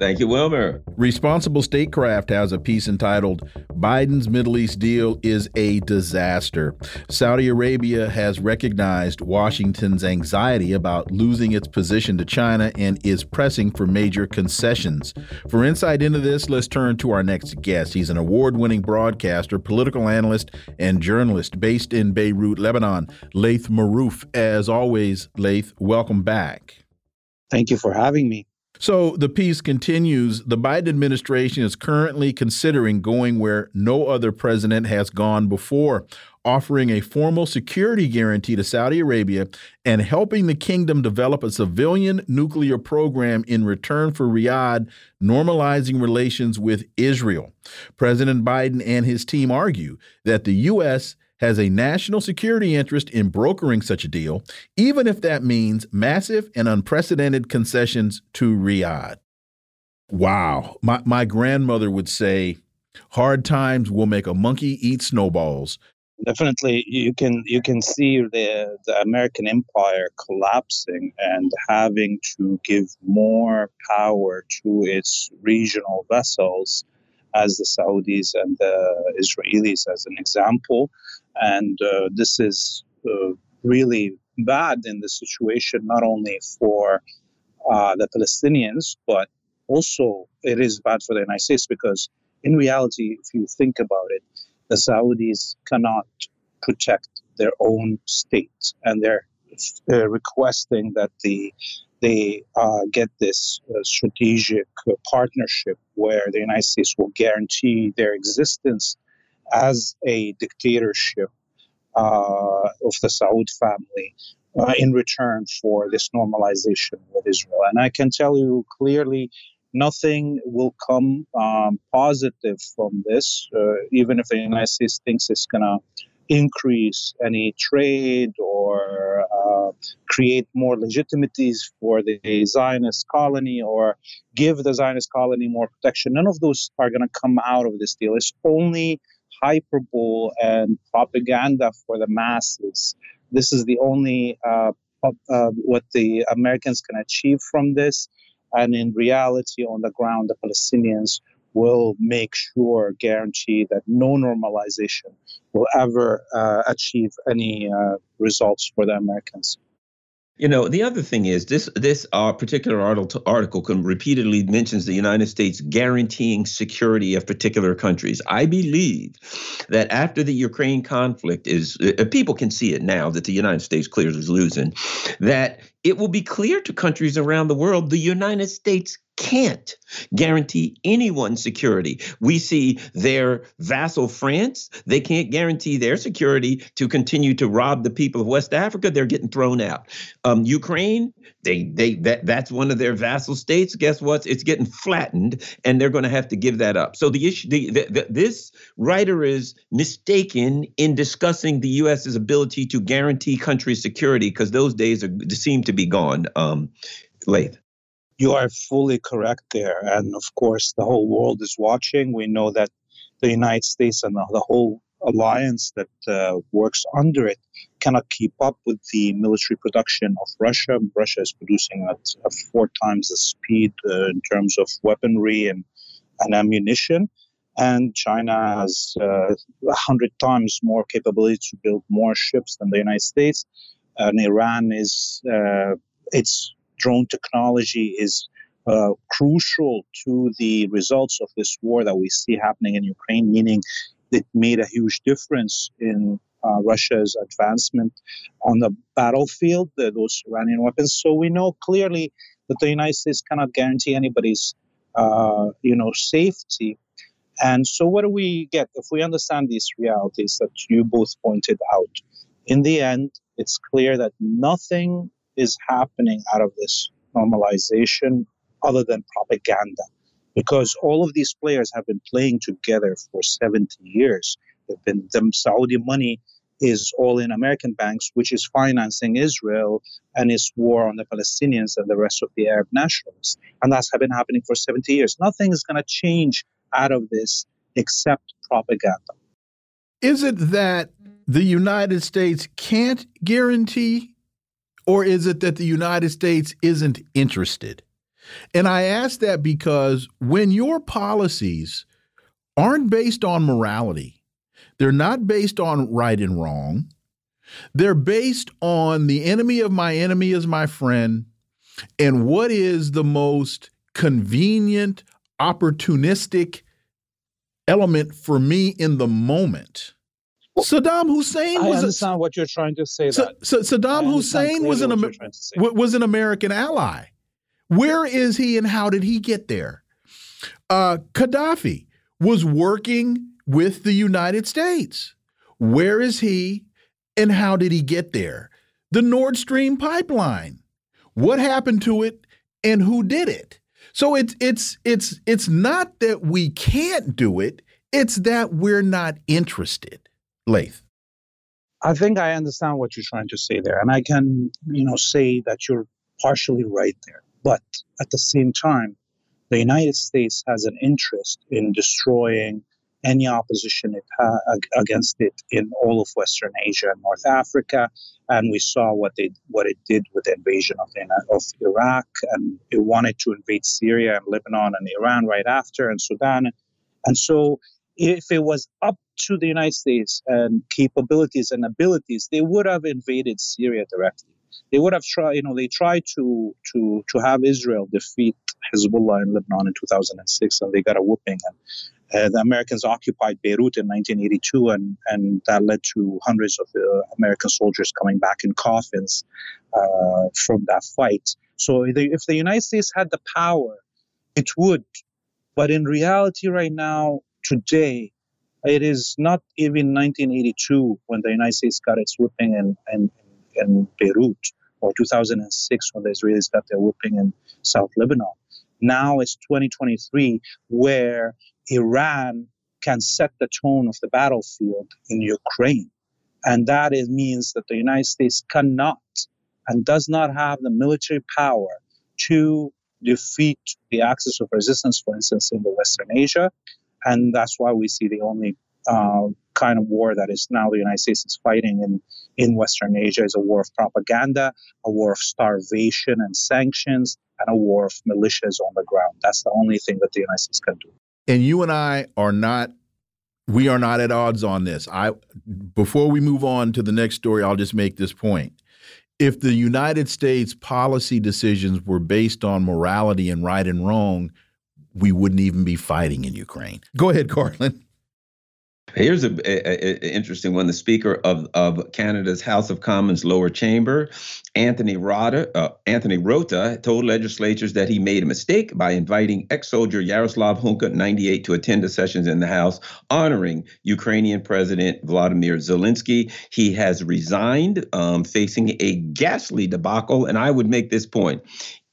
Thank you, Wilmer. Responsible Statecraft has a piece entitled Biden's Middle East Deal is a Disaster. Saudi Arabia has recognized Washington's anxiety about losing its position to China and is pressing for major concessions. For insight into this, let's turn to our next guest. He's an award winning broadcaster, political analyst, and journalist based in Beirut, Lebanon, Laith Marouf. As always, Laith, welcome back. Thank you for having me. So the piece continues the Biden administration is currently considering going where no other president has gone before, offering a formal security guarantee to Saudi Arabia and helping the kingdom develop a civilian nuclear program in return for Riyadh normalizing relations with Israel. President Biden and his team argue that the U.S has a national security interest in brokering such a deal, even if that means massive and unprecedented concessions to Riyadh. Wow. My, my grandmother would say, Hard times will make a monkey eat snowballs. Definitely, you can you can see the the American empire collapsing and having to give more power to its regional vessels, as the Saudis and the Israelis, as an example, and uh, this is uh, really bad in the situation, not only for uh, the Palestinians, but also it is bad for the United States because, in reality, if you think about it, the Saudis cannot protect their own state, and they're, uh, requesting that the they uh, get this uh, strategic partnership where the United States will guarantee their existence as a dictatorship uh, of the Saud family uh, in return for this normalization with Israel. And I can tell you clearly nothing will come um, positive from this, uh, even if the United States thinks it's going to increase any trade or uh, create more legitimities for the Zionist colony or give the Zionist colony more protection. None of those are going to come out of this deal. It's only hyperbole and propaganda for the masses. This is the only uh, uh, what the Americans can achieve from this. And in reality, on the ground, the Palestinians will make sure, guarantee that no normalization will ever uh, achieve any uh, results for the Americans. You know, the other thing is this this uh, particular article, article repeatedly mentions the United States guaranteeing security of particular countries. I believe that after the Ukraine conflict is, uh, people can see it now that the United States clearly is losing, that it will be clear to countries around the world the United States can't guarantee anyone security. We see their vassal France, they can't guarantee their security to continue to rob the people of West Africa. They're getting thrown out. Um, Ukraine, they they that that's one of their vassal states. Guess what? It's getting flattened, and they're going to have to give that up. So the issue, the, the, the, this writer is mistaken in discussing the U.S.'s ability to guarantee country security because those days are seem to be gone. Um, Laith. You are fully correct there. And of course, the whole world is watching. We know that the United States and the, whole alliance that uh, works under it cannot keep up with the military production of Russia. Russia is producing at, four times the speed uh, in terms of weaponry and, and ammunition. And China has uh, a uh, hundred times more capability to build more ships than the United States. And Iran is uh, its drone technology is uh, crucial to the results of this war that we see happening in Ukraine, meaning it made a huge difference in uh, Russia's advancement on the battlefield, uh, those Iranian weapons. So we know clearly that the United States cannot guarantee anybody's, uh, you know, safety. And so what do we get if we understand these realities that you both pointed out? In the end, it's clear that nothing is happening out of this normalization other than propaganda. Because all of these players have been playing together for 70 years. They've been, the Saudi money is all in American banks, which is financing Israel and its war on the Palestinians and the rest of the Arab nationalists. And that's been happening for 70 years. Nothing is going to change out of this except propaganda. Is it that the United States can't guarantee or is it that the United States isn't interested? And I ask that because when your policies aren't based on morality, they're not based on right and wrong, they're based on the enemy of my enemy is my friend, and what is the most convenient, opportunistic element for me in the moment Saddam Hussein was. I understand a, what you're trying to say. So, so Saddam Hussein was an was an American ally. Where is he, and how did he get there? Uh, Gaddafi was working with the United States. Where is he, and how did he get there? The Nord Stream pipeline. What happened to it, and who did it? So it's it's it's it's not that we can't do it; it's that we're not interested. Laith? I think I understand what you're trying to say there, and I can, you know, say that you're partially right there. But at the same time, the United States has an interest in destroying any opposition it ha- against it in all of Western Asia and North Africa. And we saw what they what it did with the invasion of, of Iraq, and it wanted to invade Syria and Lebanon and Iran right after, and Sudan. And so, if it was up to the United States and capabilities and abilities, they would have invaded Syria directly. They would have tried, you know, they tried to to to have Israel defeat Hezbollah in Lebanon in 2006, and they got a whooping. And uh, the Americans occupied Beirut in 1982, and, and that led to hundreds of uh, American soldiers coming back in coffins uh, from that fight. So if the United States had the power, it would. But in reality, right now, today, it is not even 1982 when the United States got its whipping in, in, in Beirut, or 2006 when the Israelis got their whipping in South Lebanon. Now it's 2023 where Iran can set the tone of the battlefield in Ukraine. And that is, means that the United States cannot and does not have the military power to defeat the axis of resistance, for instance, in the Western Asia. And that's why we see the only uh, kind of war that is now the United States is fighting in, in Western Asia is a war of propaganda, a war of starvation and sanctions, and a war of militias on the ground. That's the only thing that the United States can do and you and I are not we are not at odds on this. I before we move on to the next story, I'll just make this point. If the United States policy decisions were based on morality and right and wrong, we wouldn't even be fighting in Ukraine. Go ahead, Garland. Here's a, a, a, interesting one. The Speaker of, of Canada's House of Commons lower chamber, Anthony Rota, uh, Anthony Rota, told legislators that he made a mistake by inviting ex-soldier Yaroslav Hunka, 98, to attend the sessions in the House honoring Ukrainian President Vladimir Zelensky. He has resigned, um, facing a ghastly debacle. And I would make this point: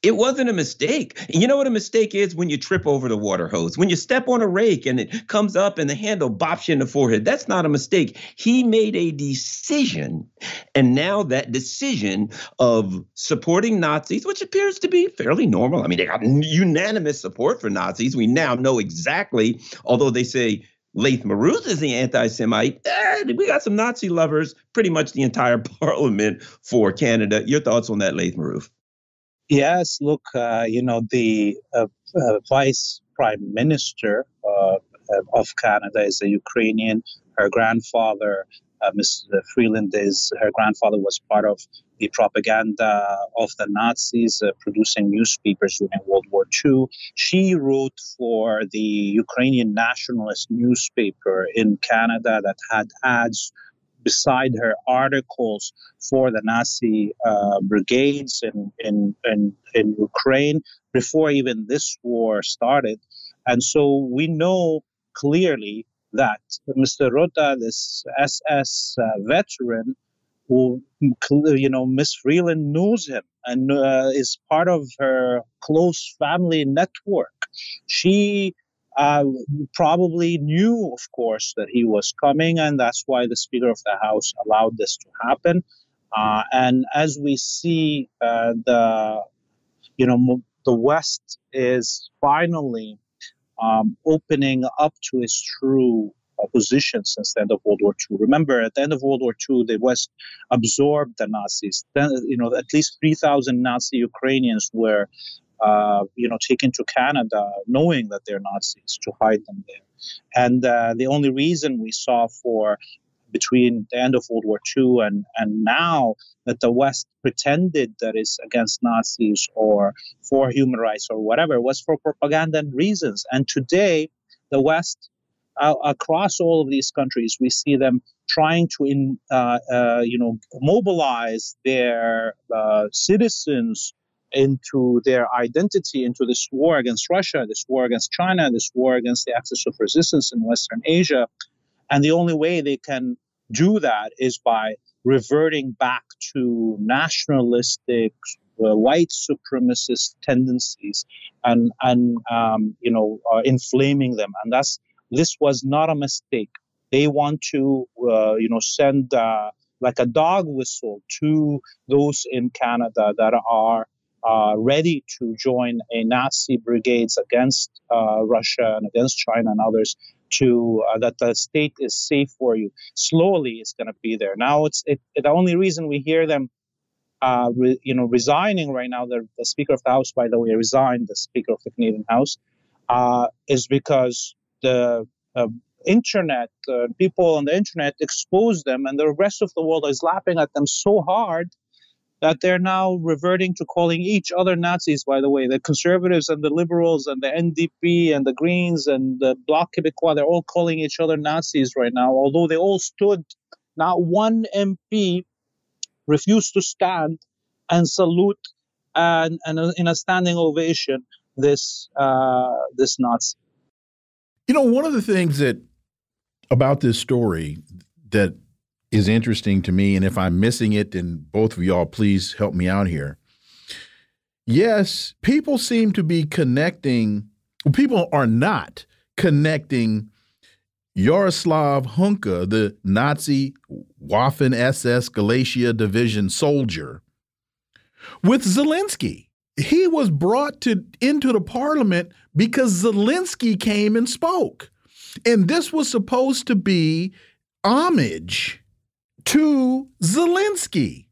it wasn't a mistake. You know what a mistake is when you trip over the water hose, when you step on a rake and it comes up and the handle bops you in the forehead. That's not a mistake. He made a decision. And now that decision of supporting Nazis, which appears to be fairly normal. I mean, they got unanimous support for Nazis. We now know exactly, although they say Laith Marouf is the anti-Semite. Eh, we got some Nazi lovers, pretty much the entire <laughs> parliament for Canada. Your thoughts on that, Laith Marouf? Yes, look, uh, you know, the uh, uh, vice prime minister uh, of Canada is a Ukrainian. Her grandfather, uh, Mr. Freeland, is her grandfather was part of the propaganda of the Nazis, uh, producing newspapers during World War II. She wrote for the Ukrainian nationalist newspaper in Canada that had ads beside her articles for the Nazi uh, brigades in, in, in, in Ukraine before even this war started. And so we know clearly that Mr. Rota, this SS uh, veteran, who, you know, Miss Freeland knows him and uh, is part of her close family network. She uh, probably knew, of course, that he was coming, and that's why the Speaker of the House allowed this to happen. Uh, and as we see, uh, the you know the West is finally um, opening up to its true position since the end of World War II. Remember, at the end of World War II, the West absorbed the Nazis. Then, you know, at least 3,000 Nazi Ukrainians were uh, you know, taken to Canada knowing that they're Nazis to hide them there. And uh, the only reason we saw for between the end of World War II and, and now that the West pretended that it's against Nazis or for human rights or whatever was for propaganda reasons. And today, the West, uh, across all of these countries, we see them trying to, in, uh, uh, you know, mobilize their uh, citizens into their identity into this war against Russia, this war against China, this war against the axis of resistance in Western Asia. And the only way they can do that is by reverting back to nationalistic, uh, white supremacist tendencies and and um, you know uh, inflaming them. And that's this was not a mistake. They want to uh, you know send uh, like a dog whistle to those in Canada that are uh, ready to join a Nazi brigades against uh, Russia and against China and others to uh, that the state is safe for you. Slowly, it's going to be there. Now, it's it, the only reason we hear them, uh, re, you know, resigning right now. The, the Speaker of the House, by the way, resigned. The Speaker of the Canadian House uh, is because the uh, internet, uh, people on the internet expose them, and the rest of the world is laughing at them so hard that they're now reverting to calling each other Nazis, by the way. The conservatives and the liberals and the NDP and the Greens and the Bloc Québécois, they're all calling each other Nazis right now, although they all stood. Not one MP refused to stand and salute and, and in a standing ovation this uh, this Nazi. You know, one of the things that about this story that is interesting to me, and if I'm missing it, then both of y'all please help me out here. Yes, people seem to be connecting, people are not connecting Yaroslav Hunka, the Nazi Waffen SS Galicia Division soldier, with Zelensky. He was brought to into the parliament because Zelensky came and spoke. And this was supposed to be homage to Zelensky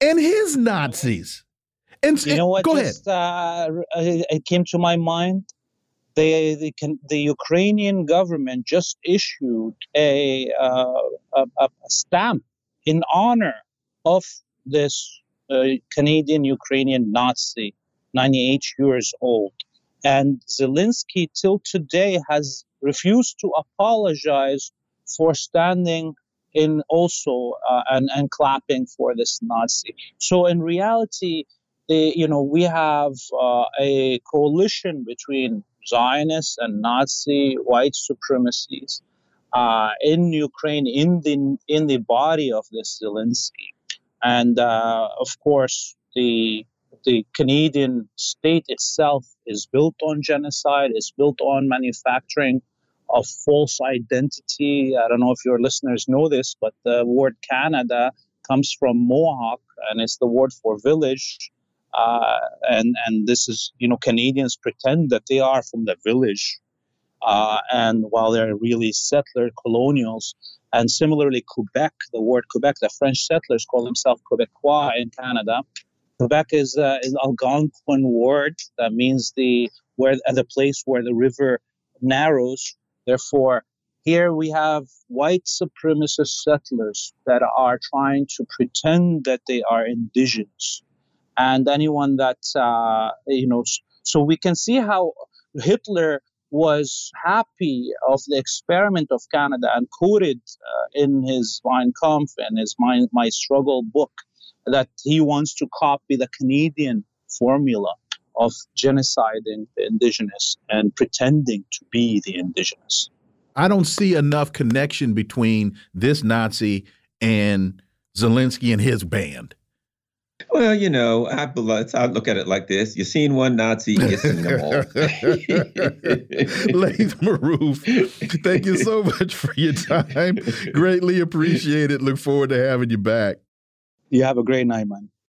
and his Nazis. And you know what? Go just, ahead. Uh, it came to my mind. The, the, the Ukrainian government just issued a, uh, a, a, stamp in honor of this uh, Canadian Ukrainian Nazi, 98 years old. And Zelensky, till today, has refused to apologize for standing in also uh, and and clapping for this Nazi. So in reality, they, you know, we have uh, a coalition between Zionists and Nazi white supremacies uh, in Ukraine, in the in the body of this Zelensky, and uh, of course the the Canadian state itself is built on genocide, is built on manufacturing of false identity. I don't know if your listeners know this, but the word Canada comes from Mohawk, and it's the word for village. Uh, and and this is you know Canadians pretend that they are from the village, uh, and while they're really settler colonials. And similarly, Quebec, the word Quebec, the French settlers call themselves Quebecois in Canada. Quebec is, uh, an Algonquin word that means the where the place where the river narrows Therefore, here we have white supremacist settlers that are trying to pretend that they are indigenous. And anyone that, uh, you know, so we can see how Hitler was happy of the experiment of Canada and quoted uh, in his Mein Kampf and his My, My Struggle book that he wants to copy the Canadian formula of genociding the indigenous and pretending to be the indigenous. I don't see enough connection between this Nazi and Zelensky and his band. Well, you know, I, I look at it like this: you've seen one Nazi, you've seen them all. <laughs> Laith Marouf, thank you so much for your time. Greatly appreciate it. Look forward to having you back. You have a great night, man.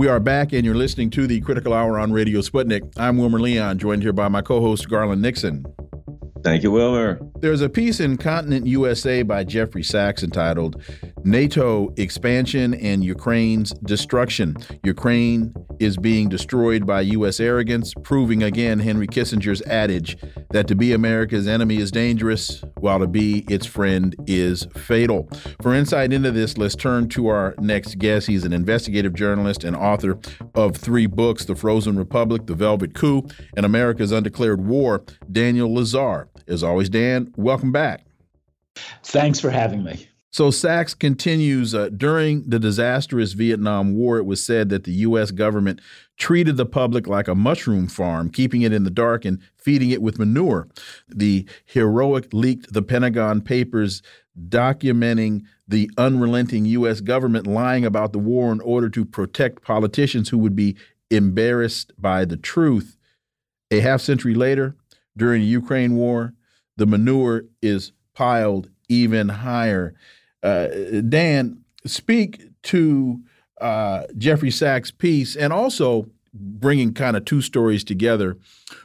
We are back, and you're listening to the Critical Hour on Radio Sputnik. I'm Wilmer Leon, joined here by my co host, Garland Nixon. Thank you, Wilmer. There's a piece in Continent USA by Jeffrey Sachs entitled NATO Expansion and Ukraine's Destruction. Ukraine is being destroyed by U.S. arrogance, proving again Henry Kissinger's adage that to be America's enemy is dangerous, while to be its friend is fatal. For insight into this, let's turn to our next guest. He's an investigative journalist and author of three books The Frozen Republic, The Velvet Coup, and America's Undeclared War, Daniel Lazare. As always, Dan, welcome back. Thanks for having me. So Sachs continues uh, during the disastrous Vietnam War, it was said that the U.S. government treated the public like a mushroom farm, keeping it in the dark and feeding it with manure. The heroic leaked the Pentagon Papers documenting the unrelenting U.S. government lying about the war in order to protect politicians who would be embarrassed by the truth. A half century later, during the Ukraine war, the manure is piled even higher. Uh, Dan, speak to uh, Jeffrey Sachs' piece and also bringing kind of two stories together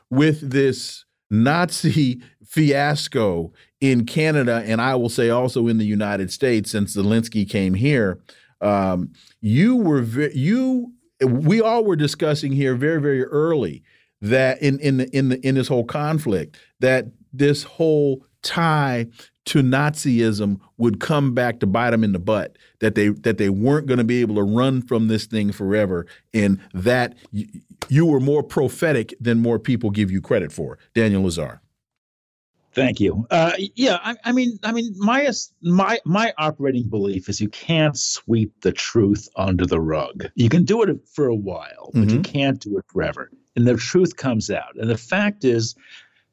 with this Nazi <laughs> fiasco in Canada, and I will say also in the United States since Zelensky came here. Um, you were you we all were discussing here very very early that in in the, in the in this whole conflict that this whole tie to Nazism would come back to bite them in the butt. That they that they weren't going to be able to run from this thing forever, and that you were more prophetic than more people give you credit for. Daniel Lazare. Thank you. Uh, yeah, I, I, mean, I mean, my my my operating belief is you can't sweep the truth under the rug. You can do it for a while, but mm-hmm. you can't do it forever. And the truth comes out. And the fact is,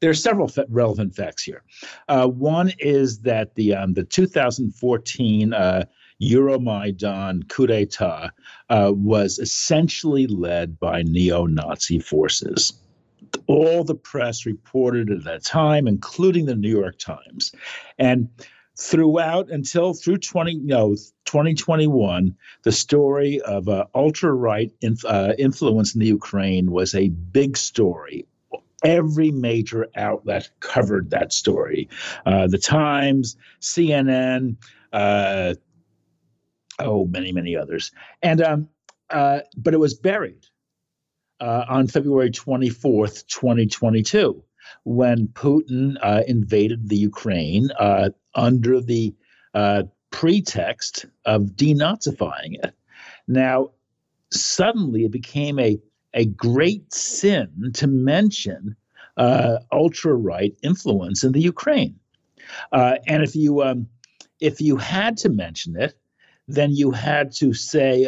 there are several relevant facts here. Uh, one is that the um, the 2014 uh, Euromaidan coup d'état uh, was essentially led by neo-Nazi forces all the press reported at that time, including the New York Times. And throughout until through 20 no 2021 the story of uh, ultra right inf- uh, influence in the ukraine was a big story every major outlet covered that story uh, the times cnn uh, oh many many others and um, uh, but it was buried uh, on February 24th, 2022, when Putin uh, invaded the Ukraine uh, under the pretext of denazifying it. Now, suddenly it became a, a great sin to mention uh, ultra right influence in the Ukraine. Uh, and if you um, if you had to mention it, then you had to say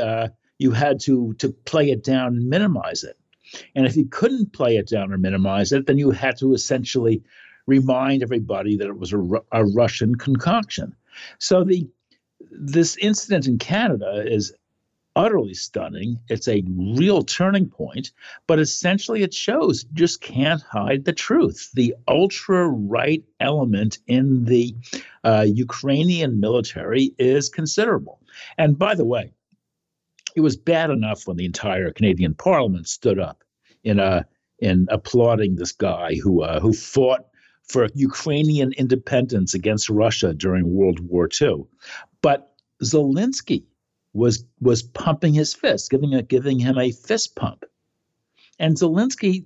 you had to to play it down and minimize it. And if you couldn't play it down or minimize it, then you had to essentially remind everybody that it was a, a Russian concoction. So the this incident in Canada is utterly stunning. It's a real turning point, but essentially it shows just can't hide the truth. The ultra right element in the uh, Ukrainian military is considerable. And by the way, it was bad enough when the entire Canadian Parliament stood up in a uh, in applauding this guy who uh, who fought for Ukrainian independence against Russia during World War II. But Zelensky was was pumping his fist, giving a, giving him a fist pump, and Zelensky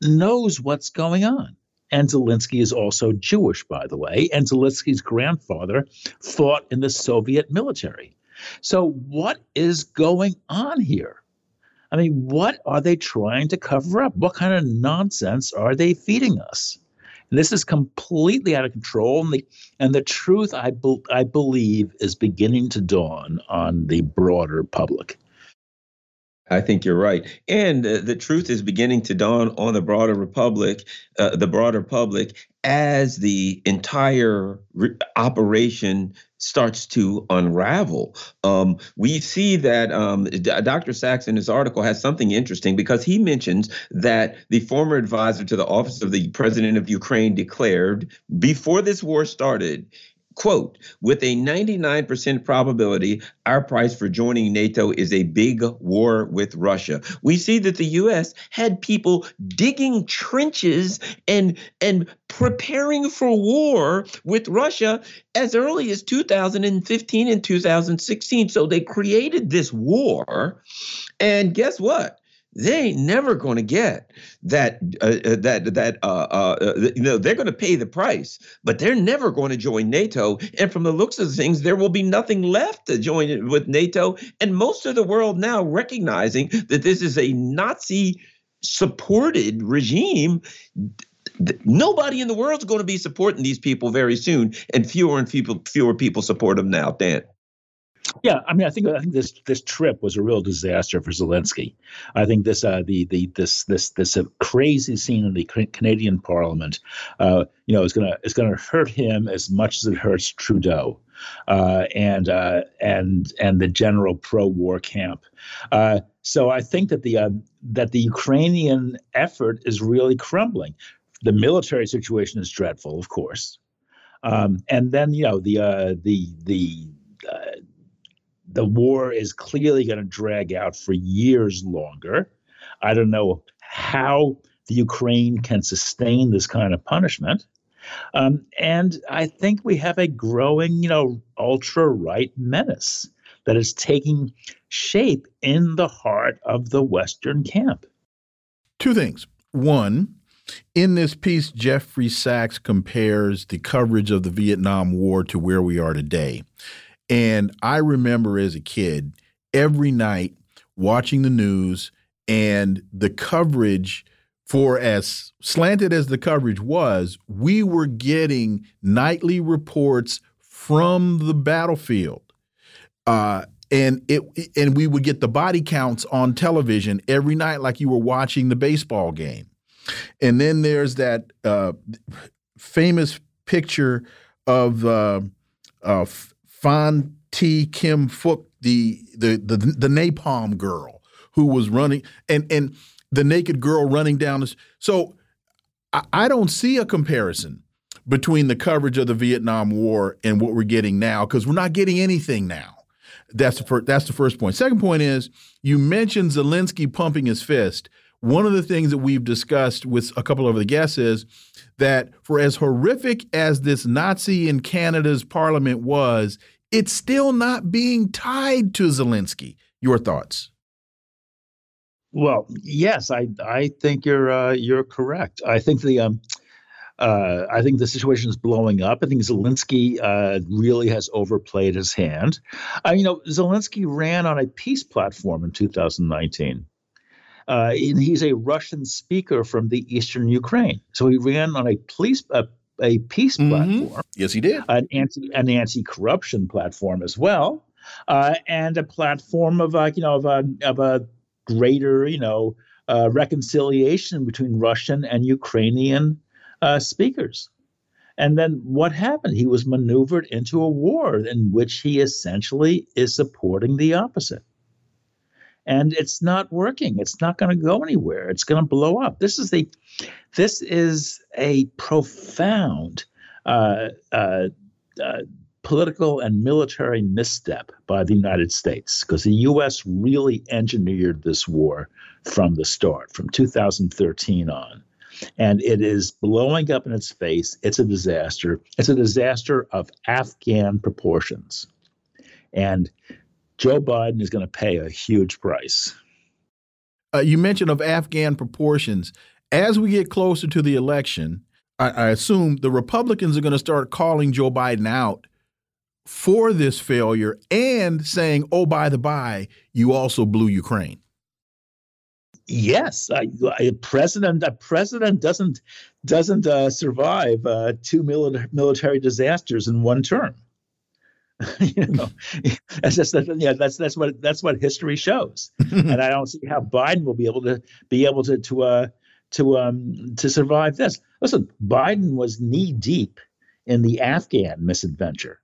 knows what's going on. And Zelensky is also Jewish, by the way. And Zelensky's grandfather fought in the Soviet military. So, what is going on here? I mean, what are they trying to cover up? What kind of nonsense are they feeding us? And this is completely out of control. And the, and the truth, I, be, I believe, is beginning to dawn on the broader public. I think you're right, and uh, the truth is beginning to dawn on the broader republic, uh, the broader public, as the entire re- operation starts to unravel. Um, we see that um, Dr. Sachs in his article has something interesting because he mentions that the former advisor to the office of the president of Ukraine declared before this war started Quote, with a 99% probability, our price for joining NATO is a big war with Russia. We see that the US had people digging trenches and and preparing for war with Russia as early as 2015 and 2016. So they created this war. And guess what? They ain't never going to get that uh, uh, that that uh, uh, uh you know they're going to pay the price but they're never going to join nato and from the looks of things there will be nothing left to join with nato and most of the world now recognizing that this is a nazi supported regime nobody in the world is going to be supporting these people very soon, and fewer and people, fewer people support them now. Dan. Yeah, I mean, I think I think this this trip was a real disaster for Zelensky. I think this uh, the the this this this uh, crazy scene in the Canadian Parliament, uh, you know, is gonna is gonna hurt him as much as it hurts Trudeau. Uh, and uh, and and the general pro-war camp. Uh, so I think that the that the Ukrainian effort is really crumbling. The military situation is dreadful, of course, um, and then you know the the the the war is clearly going to drag out for years longer. I don't know how the Ukraine can sustain this kind of punishment. Um, and I think we have a growing, you know, ultra right menace that is taking shape in the heart of the Western camp. Two things. One, in this piece, Jeffrey Sachs compares the coverage of the Vietnam War to where we are today. And I remember as a kid, every night watching the news and the coverage for as slanted as the coverage was, we were getting nightly reports from the battlefield. Uh, and it and we would get the body counts on television every night like you were watching the baseball game. And then there's that uh, famous picture of uh, Phan Thi Kim Phuc, the, the the the napalm girl who was running, and and the naked girl running down this. So I, I don't see a comparison between the coverage of the Vietnam War and what we're getting now because we're not getting anything now. That's the first. That's the first point. Second point is you mentioned Zelensky pumping his fist. One of the things that we've discussed with a couple of the guests is that for as horrific as this Nazi in Canada's parliament was, it's still not being tied to Zelensky. Your thoughts? Well, yes, I I think you're uh, you're correct. I think the um, uh, I think the situation is blowing up. I think Zelensky uh, really has overplayed his hand. Uh, you know, Zelensky ran on a peace platform in 2019. Uh, and he's a Russian speaker from the eastern Ukraine, so he ran on a police a a peace mm-hmm. platform. Yes, he did. An anti an anti corruption platform as well, uh, and a platform of uh, you know of a of a greater you know uh, reconciliation between Russian and Ukrainian uh, speakers. And then what happened? He was maneuvered into a war in which he essentially is supporting the opposite and it's not working. It's not going to go anywhere. It's going to blow up. This is the, this is a profound uh, uh, uh, political and military misstep by the United States because the U.S. really engineered this war from the start, from 2013 on. And it is blowing up in its face. It's a disaster. It's a disaster of Afghan proportions. And Joe Biden is going to pay a huge price. Uh, you mentioned of Afghan proportions. As we get closer to the election, I, I assume the Republicans are going to start calling Joe Biden out for this failure and saying, "Oh, by the by, you also blew Ukraine." Yes, a president a president doesn't doesn't uh, survive uh, two military disasters in one term. <laughs> you know, <laughs> that's just yeah, that's that's what that's what history shows, <laughs> and I don't see how Biden will be able to be able to to uh to um to survive this. Listen, Biden was knee deep in the Afghan misadventure,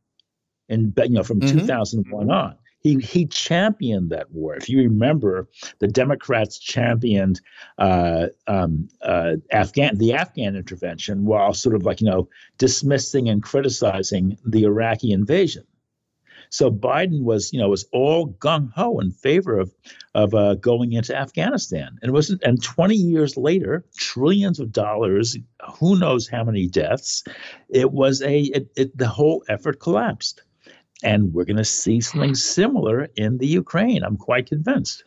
and you know from mm-hmm. 2001 on. He, he championed that war. If you remember, the Democrats championed uh, um, uh, Afghan the Afghan intervention while sort of like you know dismissing and criticizing the Iraqi invasion. So Biden was, you know, was all gung ho in favor of of uh, going into Afghanistan, and wasn't. And 20 years later, trillions of dollars, who knows how many deaths, it was a it, it, the whole effort collapsed, and we're going to see something similar in the Ukraine. I'm quite convinced.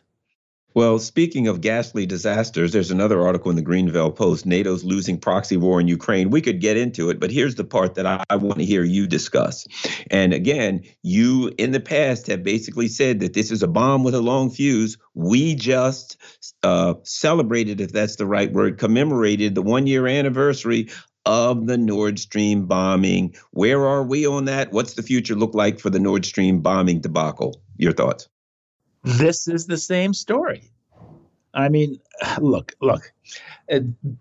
Well, speaking of ghastly disasters, there's another article in the Greanville Post NATO's losing proxy war in Ukraine. We could get into it, but here's the part that I, I, want to hear you discuss. And again, you in the past have basically said that this is a bomb with a long fuse. We just uh, celebrated, if that's the right word, commemorated the one year anniversary of the Nord Stream bombing. Where are we on that? What's the future look like for the Nord Stream bombing debacle? Your thoughts? This is the same story. I mean, look, look.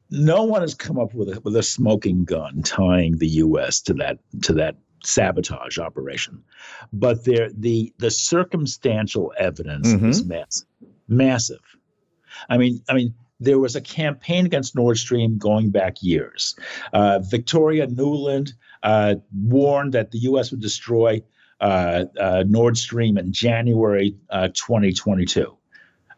no one has come up with a with a smoking gun tying the U.S. to that to that sabotage operation, but there the the circumstantial evidence mm-hmm. is massive, massive. I mean, I mean, there was a campaign against Nord Stream going back years. Uh, Victoria Nuland uh, warned that the U.S. would destroy uh, uh, Nord Stream in January uh, 2022.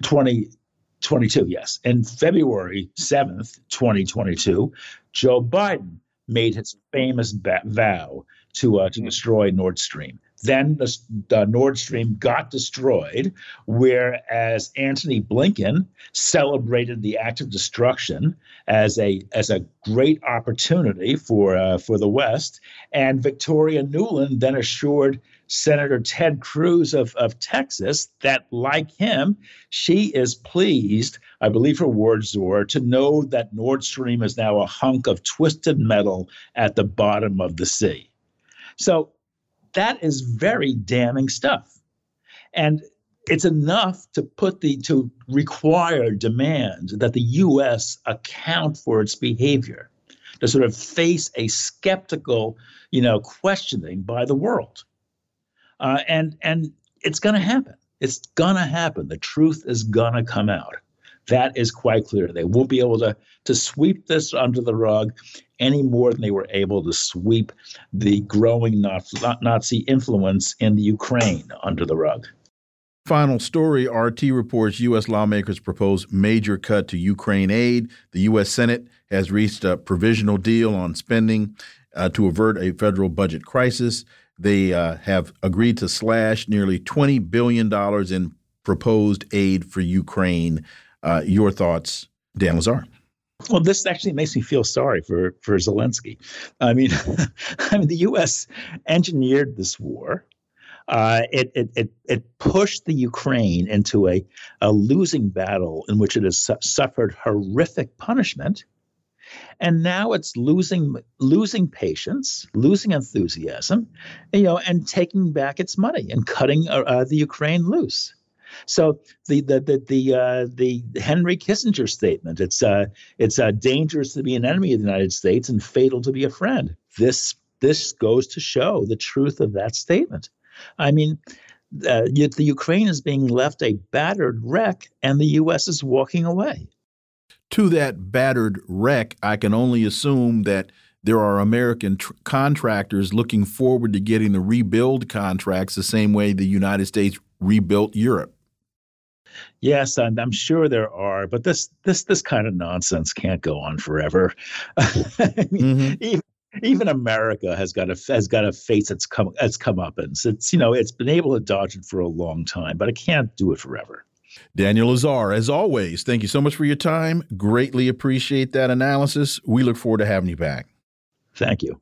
2022, yes. In February 7th, 2022, Joe Biden made his famous ba- vow to, uh, to destroy Nord Stream. Then the, the, Nord Stream got destroyed, whereas Antony Blinken celebrated the act of destruction as a as a great opportunity for uh, for the West. And Victoria Nuland then assured Senator Ted Cruz of, of Texas that, like him, she is pleased, I believe her words were, to know that Nord Stream is now a hunk of twisted metal at the bottom of the sea. So that is very damning stuff. And it's enough to put the to require demand that the US account for its behavior, to sort of face a skeptical, you know, questioning by the world. Uh, and and it's going to happen. It's going to happen. The truth is going to come out. That is quite clear. They won't be able to to sweep this under the rug any more than they were able to sweep the growing Nazi influence in the Ukraine under the rug. Final story RT reports U.S. lawmakers propose major cut to Ukraine aid. The U.S. Senate has reached a provisional deal on spending uh, to avert a federal budget crisis. They uh, have agreed to slash nearly $20 billion in proposed aid for Ukraine. Uh, your thoughts, Dan Lazare? Well, this actually makes me feel sorry for for Zelensky. I mean, <laughs> I mean, the U.S. engineered this war. Uh, it, it, it, it pushed the Ukraine into a, a losing battle in which it has su- suffered horrific punishment. And now it's losing losing patience, losing enthusiasm, you know, and taking back its money and cutting uh, uh the Ukraine loose. So the the the the, uh, the Henry Kissinger statement it's uh, it's uh, dangerous to be an enemy of the United States and fatal to be a friend. This this goes to show the truth of that statement. I mean, uh, the Ukraine is being left a battered wreck, and the U.S. is walking away to that battered wreck, I can only assume that there are American contractors looking forward to getting the rebuild contracts the same way the United States rebuilt Europe. Yes, and I'm sure there are, but this this this kind of nonsense can't go on forever. I mean, mm -hmm. <laughs> even, even America has got to has got to face its come that's come up and It's you know it's been able to dodge it for a long time, but it can't do it forever. Daniel Lazare, as always, thank you so much for your time. Greatly appreciate that analysis. We look forward to having you back. Thank you.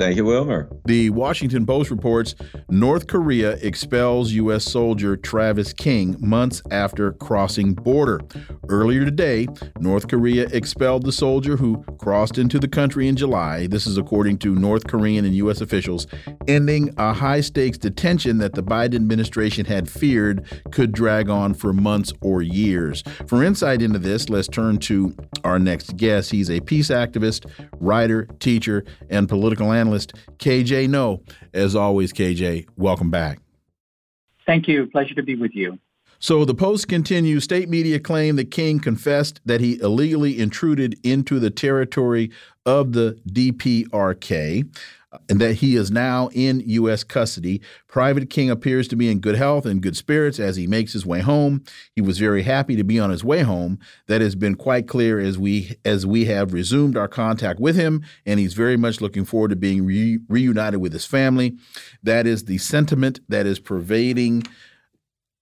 Thank you, Wilmer. The Washington Post reports North Korea expels U.S. soldier Travis King months after crossing border. Earlier today, North Korea expelled the soldier who crossed into the country in July. This is according to North Korean and U.S. officials, ending a high stakes detention that the Biden administration had feared could drag on for months or years. For insight into this, let's turn to our next guest. He's a peace activist, writer, teacher, and political analyst analyst KJ Noh. As always, KJ, welcome back. Thank you. Pleasure to be with you. So the Post continues state media claim the king confessed that he illegally intruded into the territory of the DPRK and that he is now in U.S. custody. Private King appears to be in good health and good spirits as he makes his way home. He was very happy to be on his way home. That has been quite clear as we as we have resumed our contact with him, and he's very much looking forward to being re reunited with his family. That is the sentiment that is pervading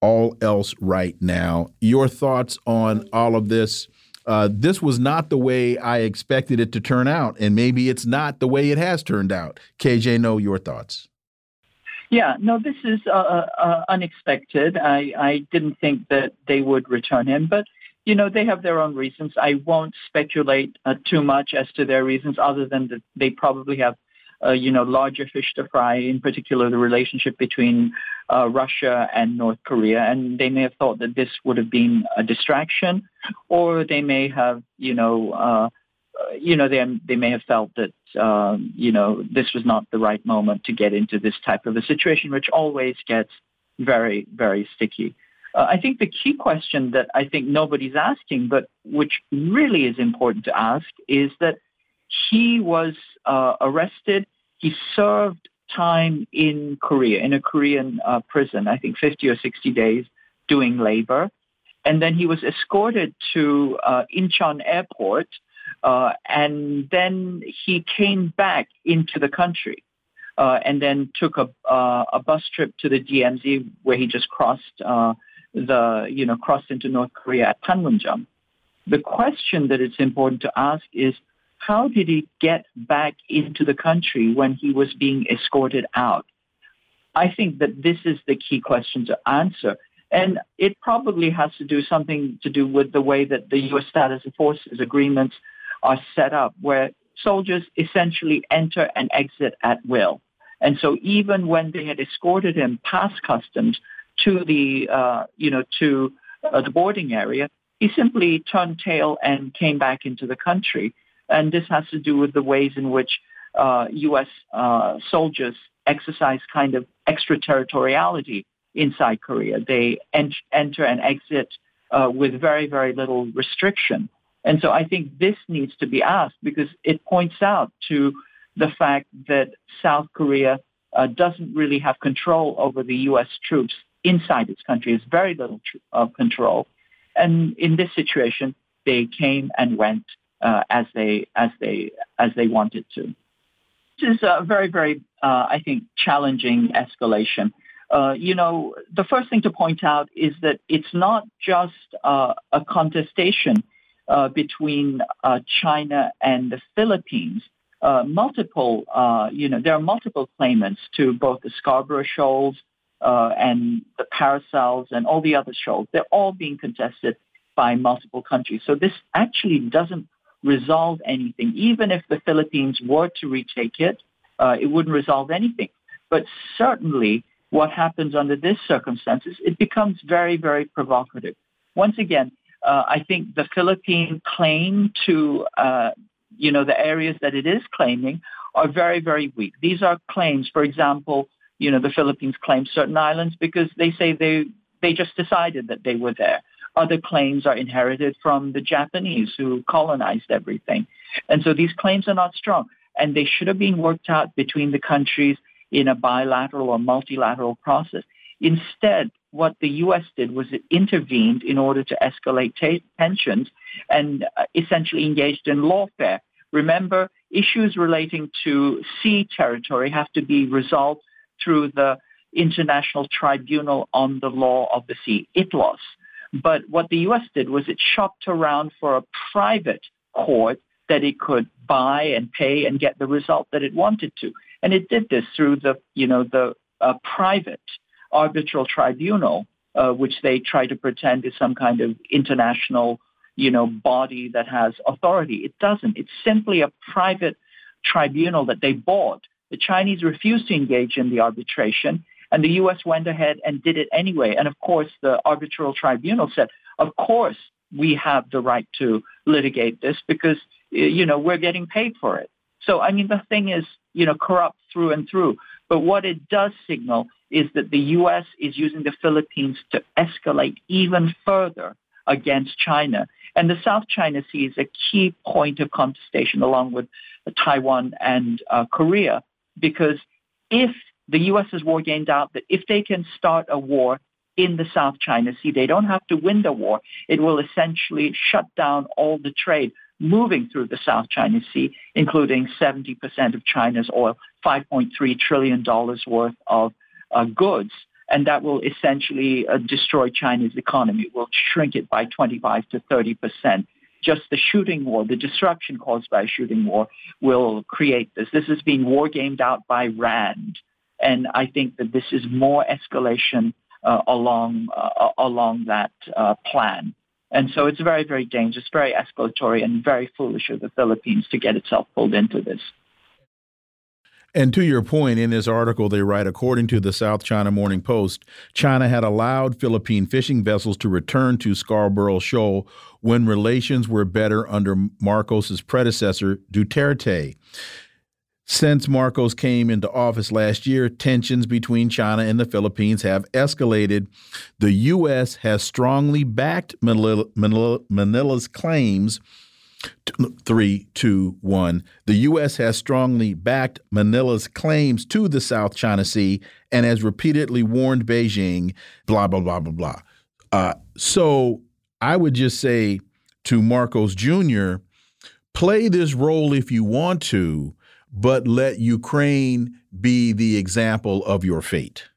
all else right now. Your thoughts on all of this? Uh, this was not the way I expected it to turn out, and maybe it's not the way it has turned out. KJ, know your thoughts. Yeah, no, this is uh, uh, uh, unexpected. I, I didn't think that they would return him, but you know they have their own reasons. I won't speculate uh, too much as to their reasons, other than that they probably have uh, you know, larger fish to fry, in particular the relationship between uh, Russia and North Korea. And they may have thought that this would have been a distraction, or they may have, you know, uh, you know, they, they may have felt that, um, you know, this was not the right moment to get into this type of a situation, which always gets very, very sticky. Uh, I think the key question that I think nobody's asking, but which really is important to ask, is that he was uh, arrested. He served time in Korea, in a Korean uh, prison, I think 50 or 60 days doing labor. And then he was escorted to uh, Incheon airport. Uh, and then he came back into the country. Uh, and then took a, uh, a bus trip to the DMZ where he just crossed uh, the, you know, crossed into North Korea at Panmunjom. The question that it's important to ask is, how did he get back into the country when he was being escorted out? I think that this is the key question to answer. And it probably has to do something to do with the way that the U.S. status of forces agreements are set up, where soldiers essentially enter and exit at will. And so even when they had escorted him past customs to the, uh, you know, to uh, the boarding area, he simply turned tail and came back into the country. And this has to do with the ways in which uh, U.S. Uh, soldiers exercise kind of extraterritoriality inside Korea. They en- enter and exit uh, with very, very little restriction. And so I think this needs to be asked because it points out to the fact that South Korea uh, doesn't really have control over the U.S. troops inside its country. It's very little tr- uh, control. And in this situation, they came and went uh, as they as they as they wanted to. This is a very very uh, I think challenging escalation. Uh, you know, the first thing to point out is that it's not just uh, a contestation uh, between uh, China and the Philippines. multiple, you know, there are multiple claimants to both the Scarborough Shoals and the Paracels and all the other shoals. They're all being contested by multiple countries. So this actually doesn't resolve anything. Even if the Philippines were to retake it, uh, it wouldn't resolve anything. But certainly, what happens under this circumstances, it becomes very, very provocative. Once again, uh, I think the Philippine claim to, uh, you know, the areas that it is claiming are very, very weak. These are claims, for example, you know, the Philippines claim certain islands because they say they they just decided that they were there. Other claims are inherited from the Japanese who colonized everything. And so these claims are not strong. And they should have been worked out between the countries in a bilateral or multilateral process. Instead, what the U.S. did was it intervened in order to escalate t- tensions and uh, essentially engaged in lawfare. Remember, issues relating to sea territory have to be resolved through the International Tribunal on the Law of the Sea, ITLOS. But what the U.S. did was it shopped around for a private court that it could buy and pay and get the result that it wanted to. And it did this through the, you know, the uh, private arbitral tribunal, uh, which they try to pretend is some kind of international, you know, body that has authority. It doesn't. It's simply a private tribunal that they bought. The Chinese refused to engage in the arbitration, and the U.S. went ahead and did it anyway. And of course, the arbitral tribunal said, of course, we have the right to litigate this because, you know, we're getting paid for it. So, I mean, the thing is, you know, corrupt through and through. But what it does signal is that the U.S. is using the Philippines to escalate even further against China. And the South China Sea is a key point of contestation along with Taiwan and uh, Korea, because if the U.S. has war gained out that if they can start a war in the South China Sea, they don't have to win the war. It will essentially shut down all the trade moving through the South China Sea, including 70% of China's oil, $5.3 trillion worth of uh, goods. And that will essentially uh, destroy China's economy. It will shrink it by 25 to 30 percent. Just the shooting war, the disruption caused by a shooting war, will create this. This is being war gamed out by Rand, and I think that this is more escalation uh, along uh, along that uh, plan. And so it's very, very dangerous, very escalatory, and very foolish of the Philippines to get itself pulled into this. And to your point, in this article, they write according to the South China Morning Post, China had allowed Philippine fishing vessels to return to Scarborough Shoal when relations were better under Marcos's predecessor, Duterte. Since Marcos came into office last year, tensions between China and the Philippines have escalated. The U.S. has strongly backed Manila, Manila, Manila's claims. Three, two, one. The U.S. has strongly backed Manila's claims to the South China Sea and has repeatedly warned Beijing, blah, blah, blah, blah, blah. Uh, so I would just say to Marcos Jr., play this role if you want to but let Ukraine be the example of your fate.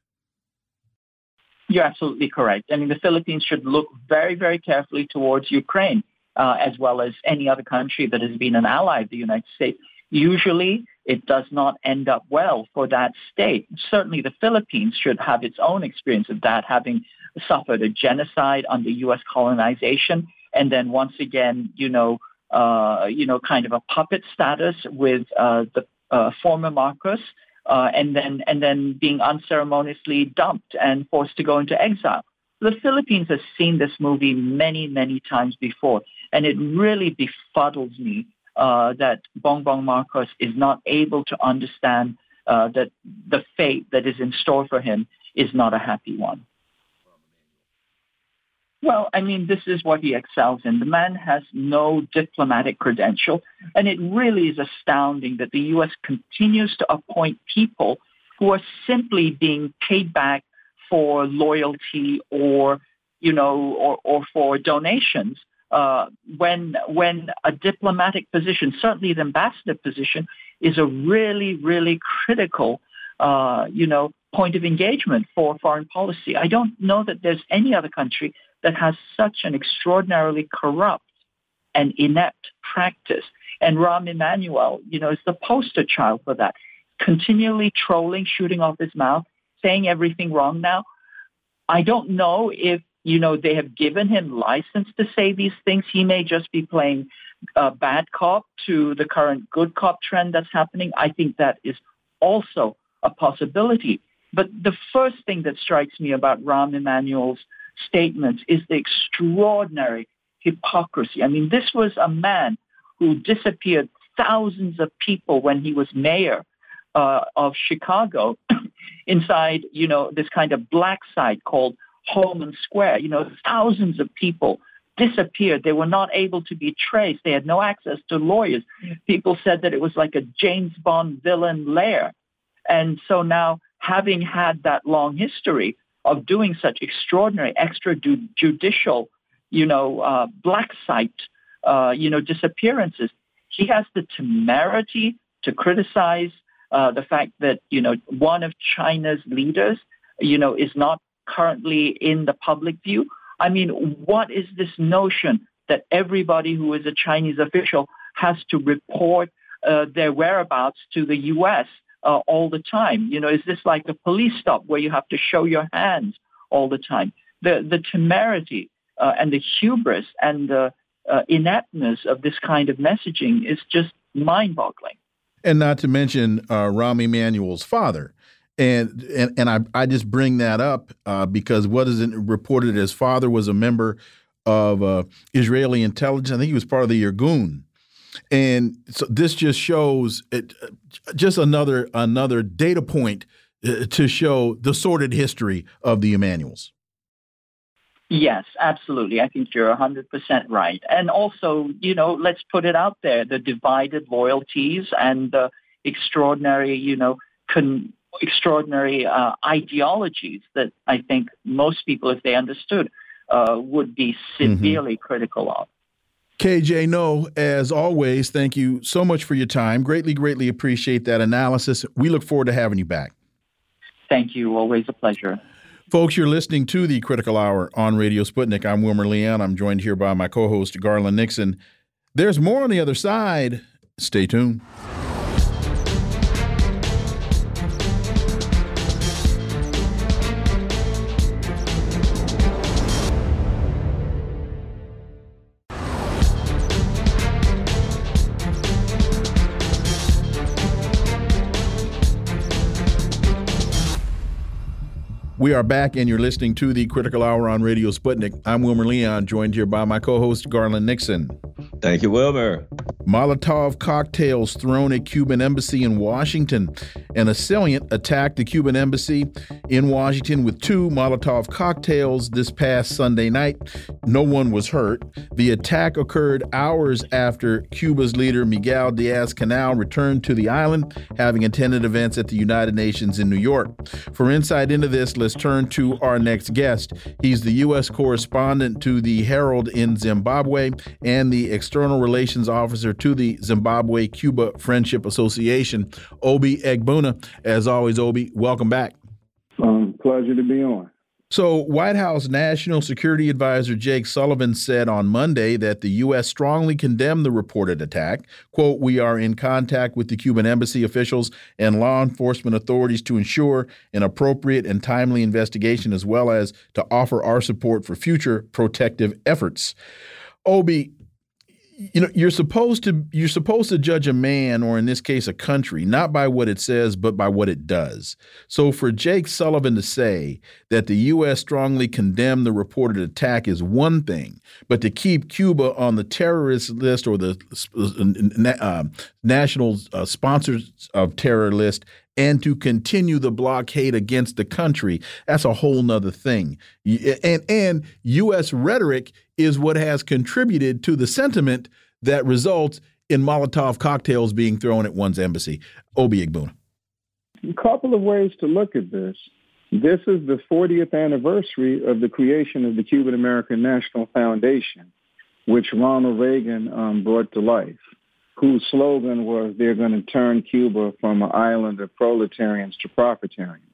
You're absolutely correct. I mean, the Philippines should look very, very carefully towards Ukraine, uh, as well as any other country that has been an ally of the United States. Usually, it does not end up well for that state. Certainly, the Philippines should have its own experience of that, having suffered a genocide under U.S. colonization, and then once again, you know, uh, you know, kind of a puppet status with uh, the uh, former Marcos, uh, and then and then being unceremoniously dumped and forced to go into exile. The Philippines has seen this movie many, many times before, and it really befuddles me uh, that Bongbong Marcos is not able to understand that the fate that is in store for him is not a happy one. Well, I mean, this is what he excels in. The man has no diplomatic credential, and it really is astounding that the U.S. continues to appoint people who are simply being paid back for loyalty or, you know, or, or for donations. Uh, when when a diplomatic position, certainly the ambassador position, is a really really critical, uh, you know, point of engagement for foreign policy. I don't know that there's any other country that has such an extraordinarily corrupt and inept practice. And Rahm Emanuel, you know, is the poster child for that. Continually trolling, shooting off his mouth, saying everything wrong now. I don't know if, you know, they have given him license to say these things. He may just be playing uh, bad cop to the current good cop trend that's happening. I think that is also a possibility. But the first thing that strikes me about Rahm Emanuel's statements is the extraordinary hypocrisy. I mean, this was a man who disappeared thousands of people when he was mayor uh, of Chicago <clears throat> inside, you know, this kind of black site called Homan Square. You know, thousands of people disappeared. They were not able to be traced. They had no access to lawyers. People said that it was like a James Bond villain lair. And so now, having had that long history, of doing such extraordinary extrajudicial, you know, uh, black site, uh, you know, disappearances. He has the temerity to criticize uh, the fact that, you know, one of China's leaders, you know, is not currently in the public view. I mean, what is this notion that everybody who is a Chinese official has to report uh, their whereabouts to the U.S uh, all the time? You know, is this like a police stop where you have to show your hands all the time? The the temerity uh, and the hubris and the uh, ineptness of this kind of messaging is just mind-boggling. And not to mention uh, Rahm Emanuel's father. And, and and I I just bring that up uh, because what is it reported? His father was a member of uh, Israeli intelligence. I think he was part of the Irgun, And so this just shows it, just another another data point uh, to show the sordid history of the Emanuels. Yes, absolutely. I think you're 100% right. And also, you know, let's put it out there, the divided loyalties and the extraordinary, you know, con- extraordinary uh, ideologies that I think most people, if they understood, uh, would be mm-hmm. severely mm -hmm. critical of. KJ Noh, as always, thank you so much for your time. Greatly, greatly appreciate that analysis. We look forward to having you back. Thank you. Always a pleasure. Folks, you're listening to the Critical Hour on Radio Sputnik. I'm Wilmer Leon. I'm joined here by my co host, Garland Nixon. There's more on the other side. Stay tuned. We are back, and you're listening to the Critical Hour on Radio Sputnik. I'm Wilmer Leon, joined here by my co host, Garland Nixon. Thank you, Wilmer. Molotov cocktails thrown at Cuban embassy in Washington. An assailant attacked the Cuban embassy in Washington with two Molotov cocktails this past Sunday night. No one was hurt. The attack occurred hours after Cuba's leader Miguel Diaz-Canel returned to the island, having attended events at the United Nations in New York. For insight into this, let's turn to our next guest. He's the U.S. correspondent to the Herald in Zimbabwe and the external relations officer to the Zimbabwe Cuba Friendship Association, Obi Egbuna. As always, Obi, welcome back. Um, pleasure to be on. So, White House National Security Advisor Jake Sullivan said on Monday that the U.S. strongly condemned the reported attack. Quote, We are in contact with the Cuban embassy officials and law enforcement authorities to ensure an appropriate and timely investigation, as well as to offer our support for future protective efforts. Obi, you know you're supposed to you're supposed to judge a man or in this case a country not by what it says but by what it does. So for jake sullivan to say that the us strongly condemned the reported attack is one thing but to keep cuba on the terrorist list or the uh, national uh, sponsors of terror list and to continue the blockade against the country that's a whole nother thing. And and us rhetoric is what has contributed to the sentiment that results in molotov cocktails being thrown at one's embassy. Obi egbuna a couple of ways to look at this. This is the 40th anniversary of the creation of the cuban american national foundation which ronald reagan um, brought to life whose slogan was they're going to turn Cuba from an island of proletarians to profitarians.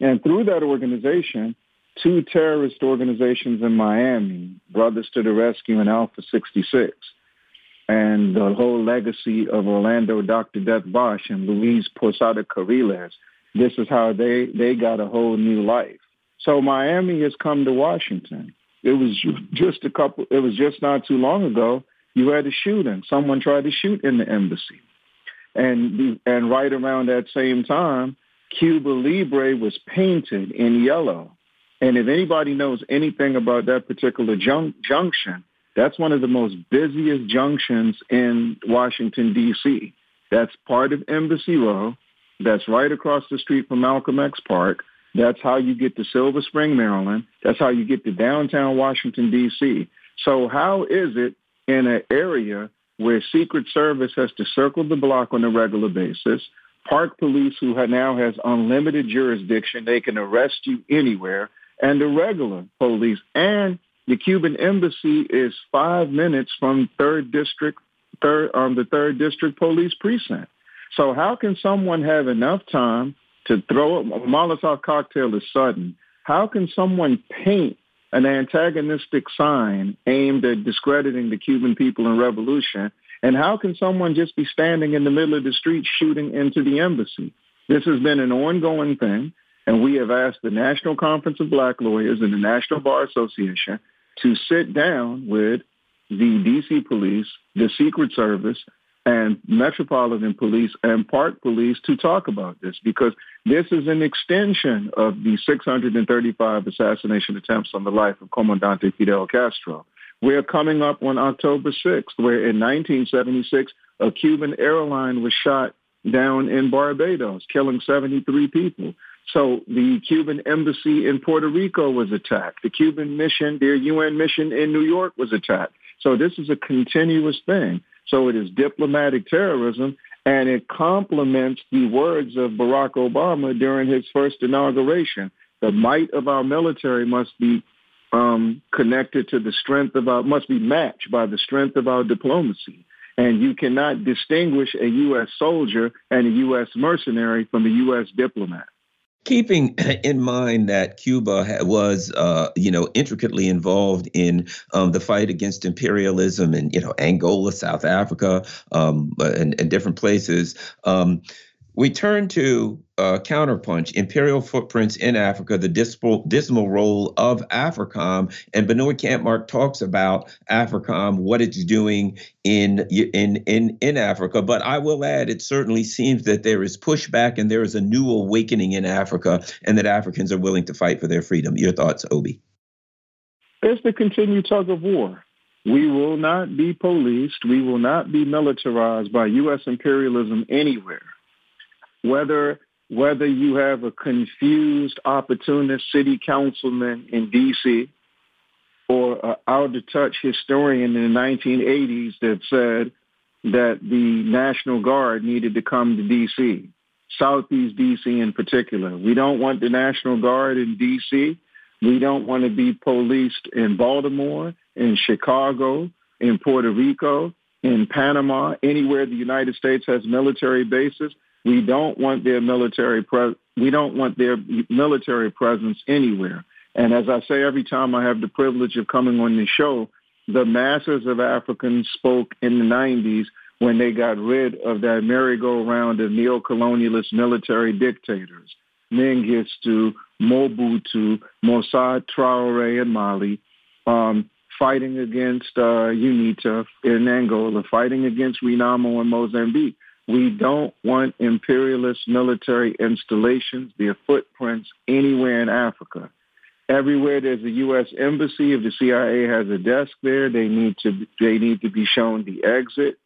And through that organization, two terrorist organizations in Miami, Brothers to the Rescue and Alpha 66, and the whole legacy of Orlando Dr. Death Bosch and Luis Posada Carriles, this is how they, they got a whole new life. So Miami has come to Washington. It was just a couple, it was just not too long ago you had a shooting. Someone tried to shoot in the embassy. And, and right around that same time, Cuba Libre was painted in yellow. And if anybody knows anything about that particular jun- junction, that's one of the most busiest junctions in Washington, D.C. That's part of Embassy Row. That's right across the street from Malcolm X Park. That's how you get to Silver Spring, Maryland. That's how you get to downtown Washington, D.C. So how is it in an area where Secret Service has to circle the block on a regular basis. Park Police, who now has unlimited jurisdiction, they can arrest you anywhere, and the regular police and the Cuban embassy is five minutes from third district, third um, the third district police precinct. So how can someone have enough time to throw a Molotov cocktail is sudden? How can someone paint an antagonistic sign aimed at discrediting the Cuban people and revolution. And how can someone just be standing in the middle of the street shooting into the embassy? This has been an ongoing thing, and we have asked the National Conference of Black Lawyers and the National Bar Association to sit down with the DC police, the Secret Service, and Metropolitan Police and Park Police to talk about this because this is an extension of the 635 assassination attempts on the life of Comandante Fidel Castro. We're coming up on October 6th, where in 1976, a Cuban airline was shot down in Barbados, killing 73 people. So the Cuban embassy in Puerto Rico was attacked. The Cuban mission, their UN mission in New York was attacked. So this is a continuous thing. So it is diplomatic terrorism, and it complements the words of Barack Obama during his first inauguration. The might of our military must be um, connected to the strength of our, must be matched by the strength of our diplomacy. And you cannot distinguish a U.S. soldier and a U.S. mercenary from a U.S. diplomat keeping <clears throat> in mind that Cuba was, uh, you know, intricately involved in um, the fight against imperialism in, you know, Angola, South Africa, um, and, and, different places. Um, we turn to uh, Counterpunch, Imperial Footprints in Africa, the dismal, dismal role of AFRICOM. And Binoy Kampmark talks about AFRICOM, what it's doing in, in, in, in Africa. But I will add, it certainly seems that there is pushback and there is a new awakening in Africa and that Africans are willing to fight for their freedom. Your thoughts, Obi? It's the continued tug of war. We will not be policed. We will not be militarized by U.S. imperialism anywhere whether whether you have a confused opportunist city councilman in D.C. or an out-of-touch historian in the 1980s that said that the National Guard needed to come to D.C., Southeast D.C. in particular. We don't want the National Guard in D.C. We don't want to be policed in Baltimore, in Chicago, in Puerto Rico, in Panama, anywhere the United States has military bases. We don't want their military pre- we don't want their military presence anywhere. And as I say every time I have the privilege of coming on the show, the masses of Africans spoke in the 90s when they got rid of that merry-go-round of neo-colonialist military dictators, Mengistu, Mobutu, Moussa Traore in Mali, um, fighting against uh, UNITA in Angola, fighting against Renamo in Mozambique. We don't want imperialist military installations, their footprints anywhere in Africa. Everywhere there's a U.S. embassy, if the CIA has a desk there, they need to they need to be shown the exit.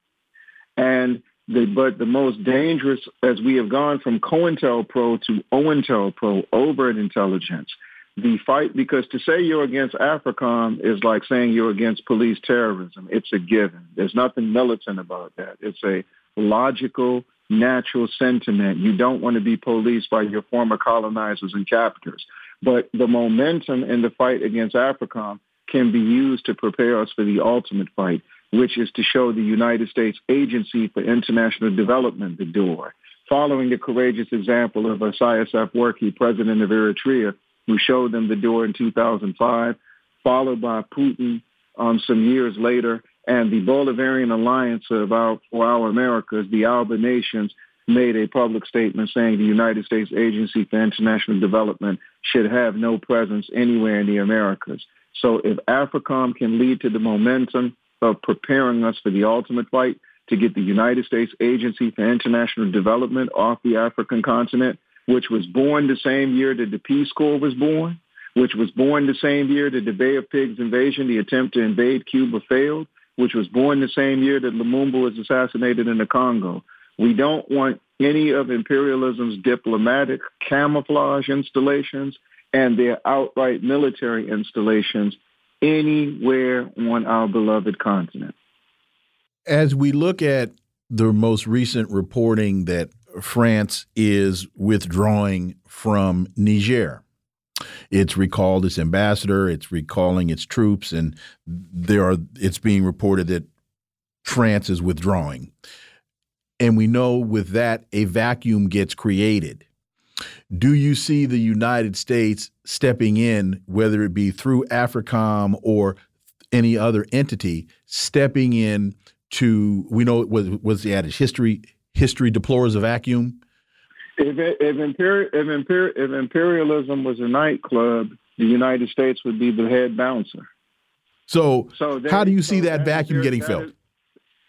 And the, but the most dangerous, as we have gone from COINTELPRO to OINTELPRO, overt intelligence, the fight, because to say you're against AFRICOM is like saying you're against police terrorism. It's a given. There's nothing militant about that. It's a logical, natural sentiment. You don't want to be policed by your former colonizers and captors. But the momentum in the fight against AFRICOM can be used to prepare us for the ultimate fight, which is to show the United States Agency for International Development the door. Following the courageous example of Isaias Afwerki, president of Eritrea, who showed them the door in 2005, followed by Putin um, some years later, and the Bolivarian Alliance of our, for Our Americas, the Alba Nations, made a public statement saying the United States Agency for International Development should have no presence anywhere in the Americas. So if AFRICOM can lead to the momentum of preparing us for the ultimate fight to get the United States Agency for International Development off the African continent, which was born the same year that the Peace Corps was born, which was born the same year that the Bay of Pigs invasion, the attempt to invade Cuba failed, which was born the same year that Lumumba was assassinated in the Congo. We don't want any of imperialism's diplomatic camouflage installations and their outright military installations anywhere on our beloved continent. As we look at the most recent reporting that France is withdrawing from Niger, it's recalled its ambassador. It's recalling its troops, and there are. It's being reported that France is withdrawing, and we know with that a vacuum gets created. Do you see the United States stepping in, whether it be through AFRICOM or any other entity, stepping in to? We know it was was the adage history. History deplores a vacuum if, if, imperi- if, imperi- if imperialism was a nightclub, the United States would be the head bouncer. So, so they, how do you see so that, that vacuum their, getting that filled? Is,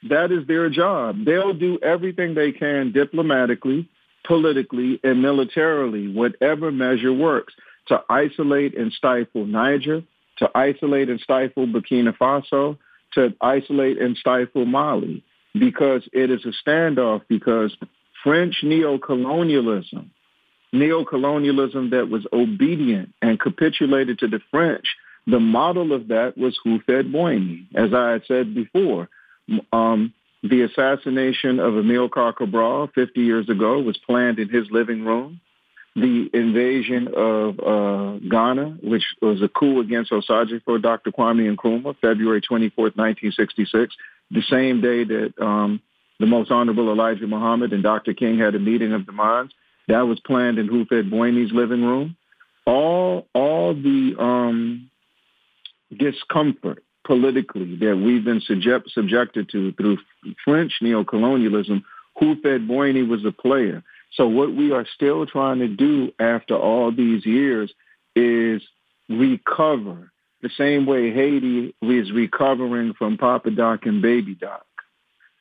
that is their job. They'll do everything they can diplomatically, politically, and militarily, whatever measure works, to isolate and stifle Niger, to isolate and stifle Burkina Faso, to isolate and stifle Mali, because it is a standoff, because French neocolonialism, neocolonialism that was obedient and capitulated to the French, the model of that was Houphouët-Boigny. As I had said before, um, the assassination of Amilcar Cabral 50 years ago was planned in his living room. The invasion of uh, Ghana, which was a coup against Osagyefo, Dr. Kwame Nkrumah, February 24, 1966, the same day that um, the most honorable Elijah Muhammad and Dr. King had a meeting of the minds. That was planned in Houphouët-Boigny's living room. All, all the um, discomfort politically that we've been subject, subjected to through French neocolonialism, Houphouët-Boigny was a player. So what we are still trying to do after all these years is recover the same way Haiti is recovering from Papa Doc and Baby Doc.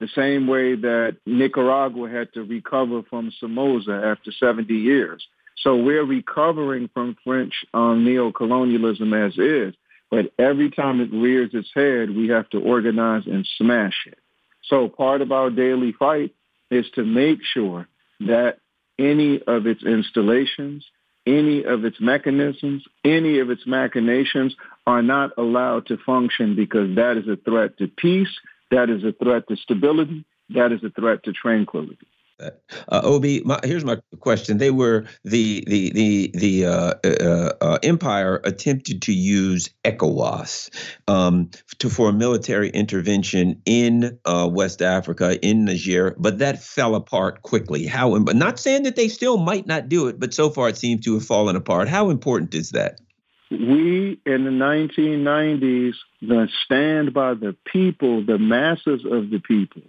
The same way that Nicaragua had to recover from Somoza after 70 years. So we're recovering from French um, neocolonialism as is. But every time it rears its head, we have to organize and smash it. So part of our daily fight is to make sure that any of its installations, any of its mechanisms, any of its machinations are not allowed to function because that is a threat to peace, that is a threat to stability, that is a threat to tranquility. Uh, Obi, my, here's my question. They were the the the the uh, uh, uh, empire attempted to use ECOWAS um, to for a military intervention in uh, West Africa in Niger, but that fell apart quickly. How? Not saying that they still might not do it, but so far it seems to have fallen apart. How important is that? We in the 1990s the stand by the people, the masses of the people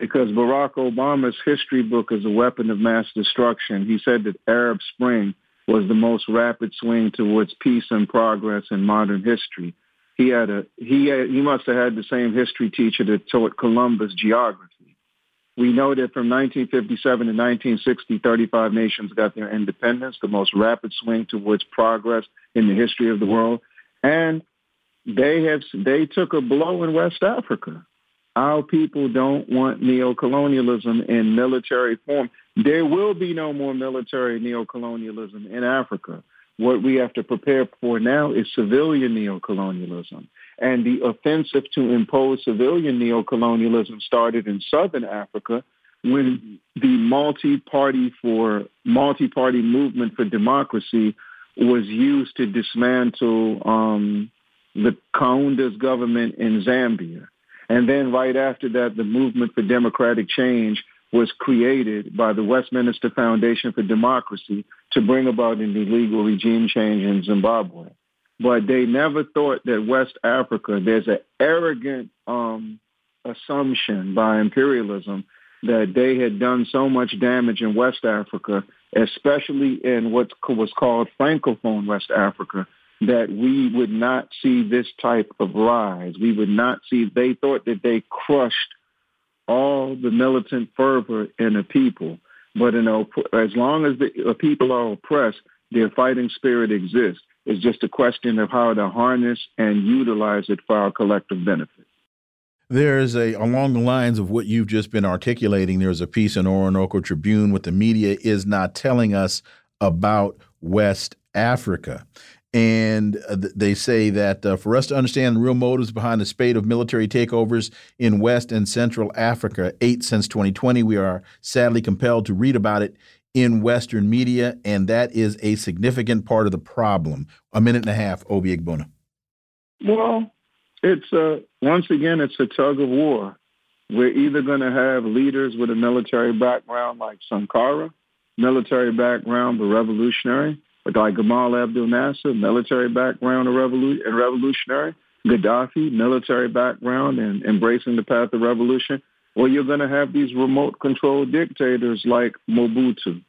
because Barack Obama's history book is a weapon of mass destruction. He said that Arab Spring was the most rapid swing towards peace and progress in modern history. He had a he had, he must have had the same history teacher that taught Columbus geography. We know that from 1957 to 1960, 35 nations got their independence, the most rapid swing towards progress in the history of the world, and they have they took a blow in West Africa. Our people don't want neocolonialism in military form. There will be no more military neocolonialism in Africa. What we have to prepare for now is civilian neocolonialism. And the offensive to impose civilian neocolonialism started in Southern Africa when the multi-party for multi-party movement for democracy was used to dismantle um, the Kaunda's government in Zambia. And then right after that, the movement for democratic change was created by the Westminster Foundation for Democracy to bring about an illegal regime change in Zimbabwe. But they never thought that West Africa, there's an arrogant um, assumption by imperialism that they had done so much damage in West Africa, especially in what was called Francophone West Africa, that we would not see this type of rise. We would not see, they thought that they crushed all the militant fervor in the people. But in as long as the people are oppressed, their fighting spirit exists. It's just a question of how to harness and utilize it for our collective benefit. There's a along the lines of what you've just been articulating. There's a piece in Orinoco Tribune. What the media is not telling us about West Africa. And uh, they say that uh, for us to understand the real motives behind the spate of military takeovers in West and Central Africa, eight since 2020, we are sadly compelled to read about it in Western media, and that is a significant part of the problem. A minute and a half, Obi Egbuna. Well, it's a, once again, it's a tug of war. We're either going to have leaders with a military background like Sankara, military background but revolutionary, like Gamal Abdel Nasser, military background and revolutionary, Gaddafi, military background and embracing the path of revolution, or you're going to have these remote control dictators like Mobutu,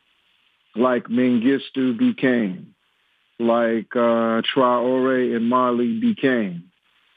like Mengistu became, like uh, Traore in Mali became,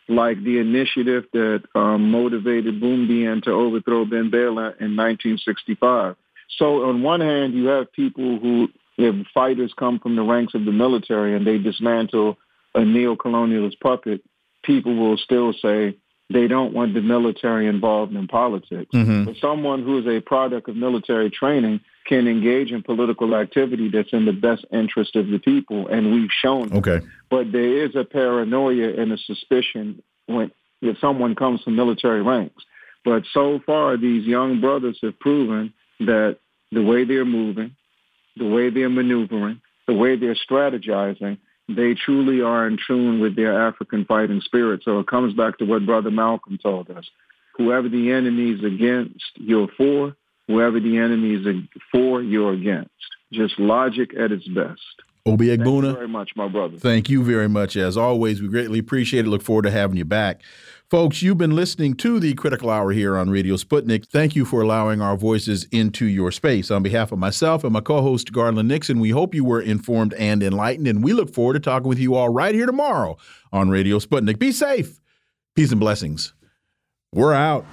like the initiative that um, motivated Boumediene to overthrow Ben Bella in 1965. So on one hand, you have people who if fighters come from the ranks of the military and they dismantle a neo-colonialist puppet, people will still say they don't want the military involved in politics. Mm-hmm. But someone who is a product of military training can engage in political activity that's in the best interest of the people, and we've shown. Okay. But there is a paranoia and a suspicion when if someone comes from military ranks. But so far, these young brothers have proven that the way they're moving, the way they're maneuvering, the way they're strategizing, they truly are in tune with their African fighting spirit. So it comes back to what Brother Malcolm told us. Whoever the enemy is against, you're for. Whoever the enemy is for, you're against. Just logic at its best. Obi Egbuna. Thank you very much, my brother. Thank you very much. As always, we greatly appreciate it. Look forward to having you back. Folks, you've been listening to the Critical Hour here on Radio Sputnik. Thank you for allowing our voices into your space. On behalf of myself and my co host, Garland Nixon, we hope you were informed and enlightened, and we look forward to talking with you all right here tomorrow on Radio Sputnik. Be safe. Peace and blessings. We're out.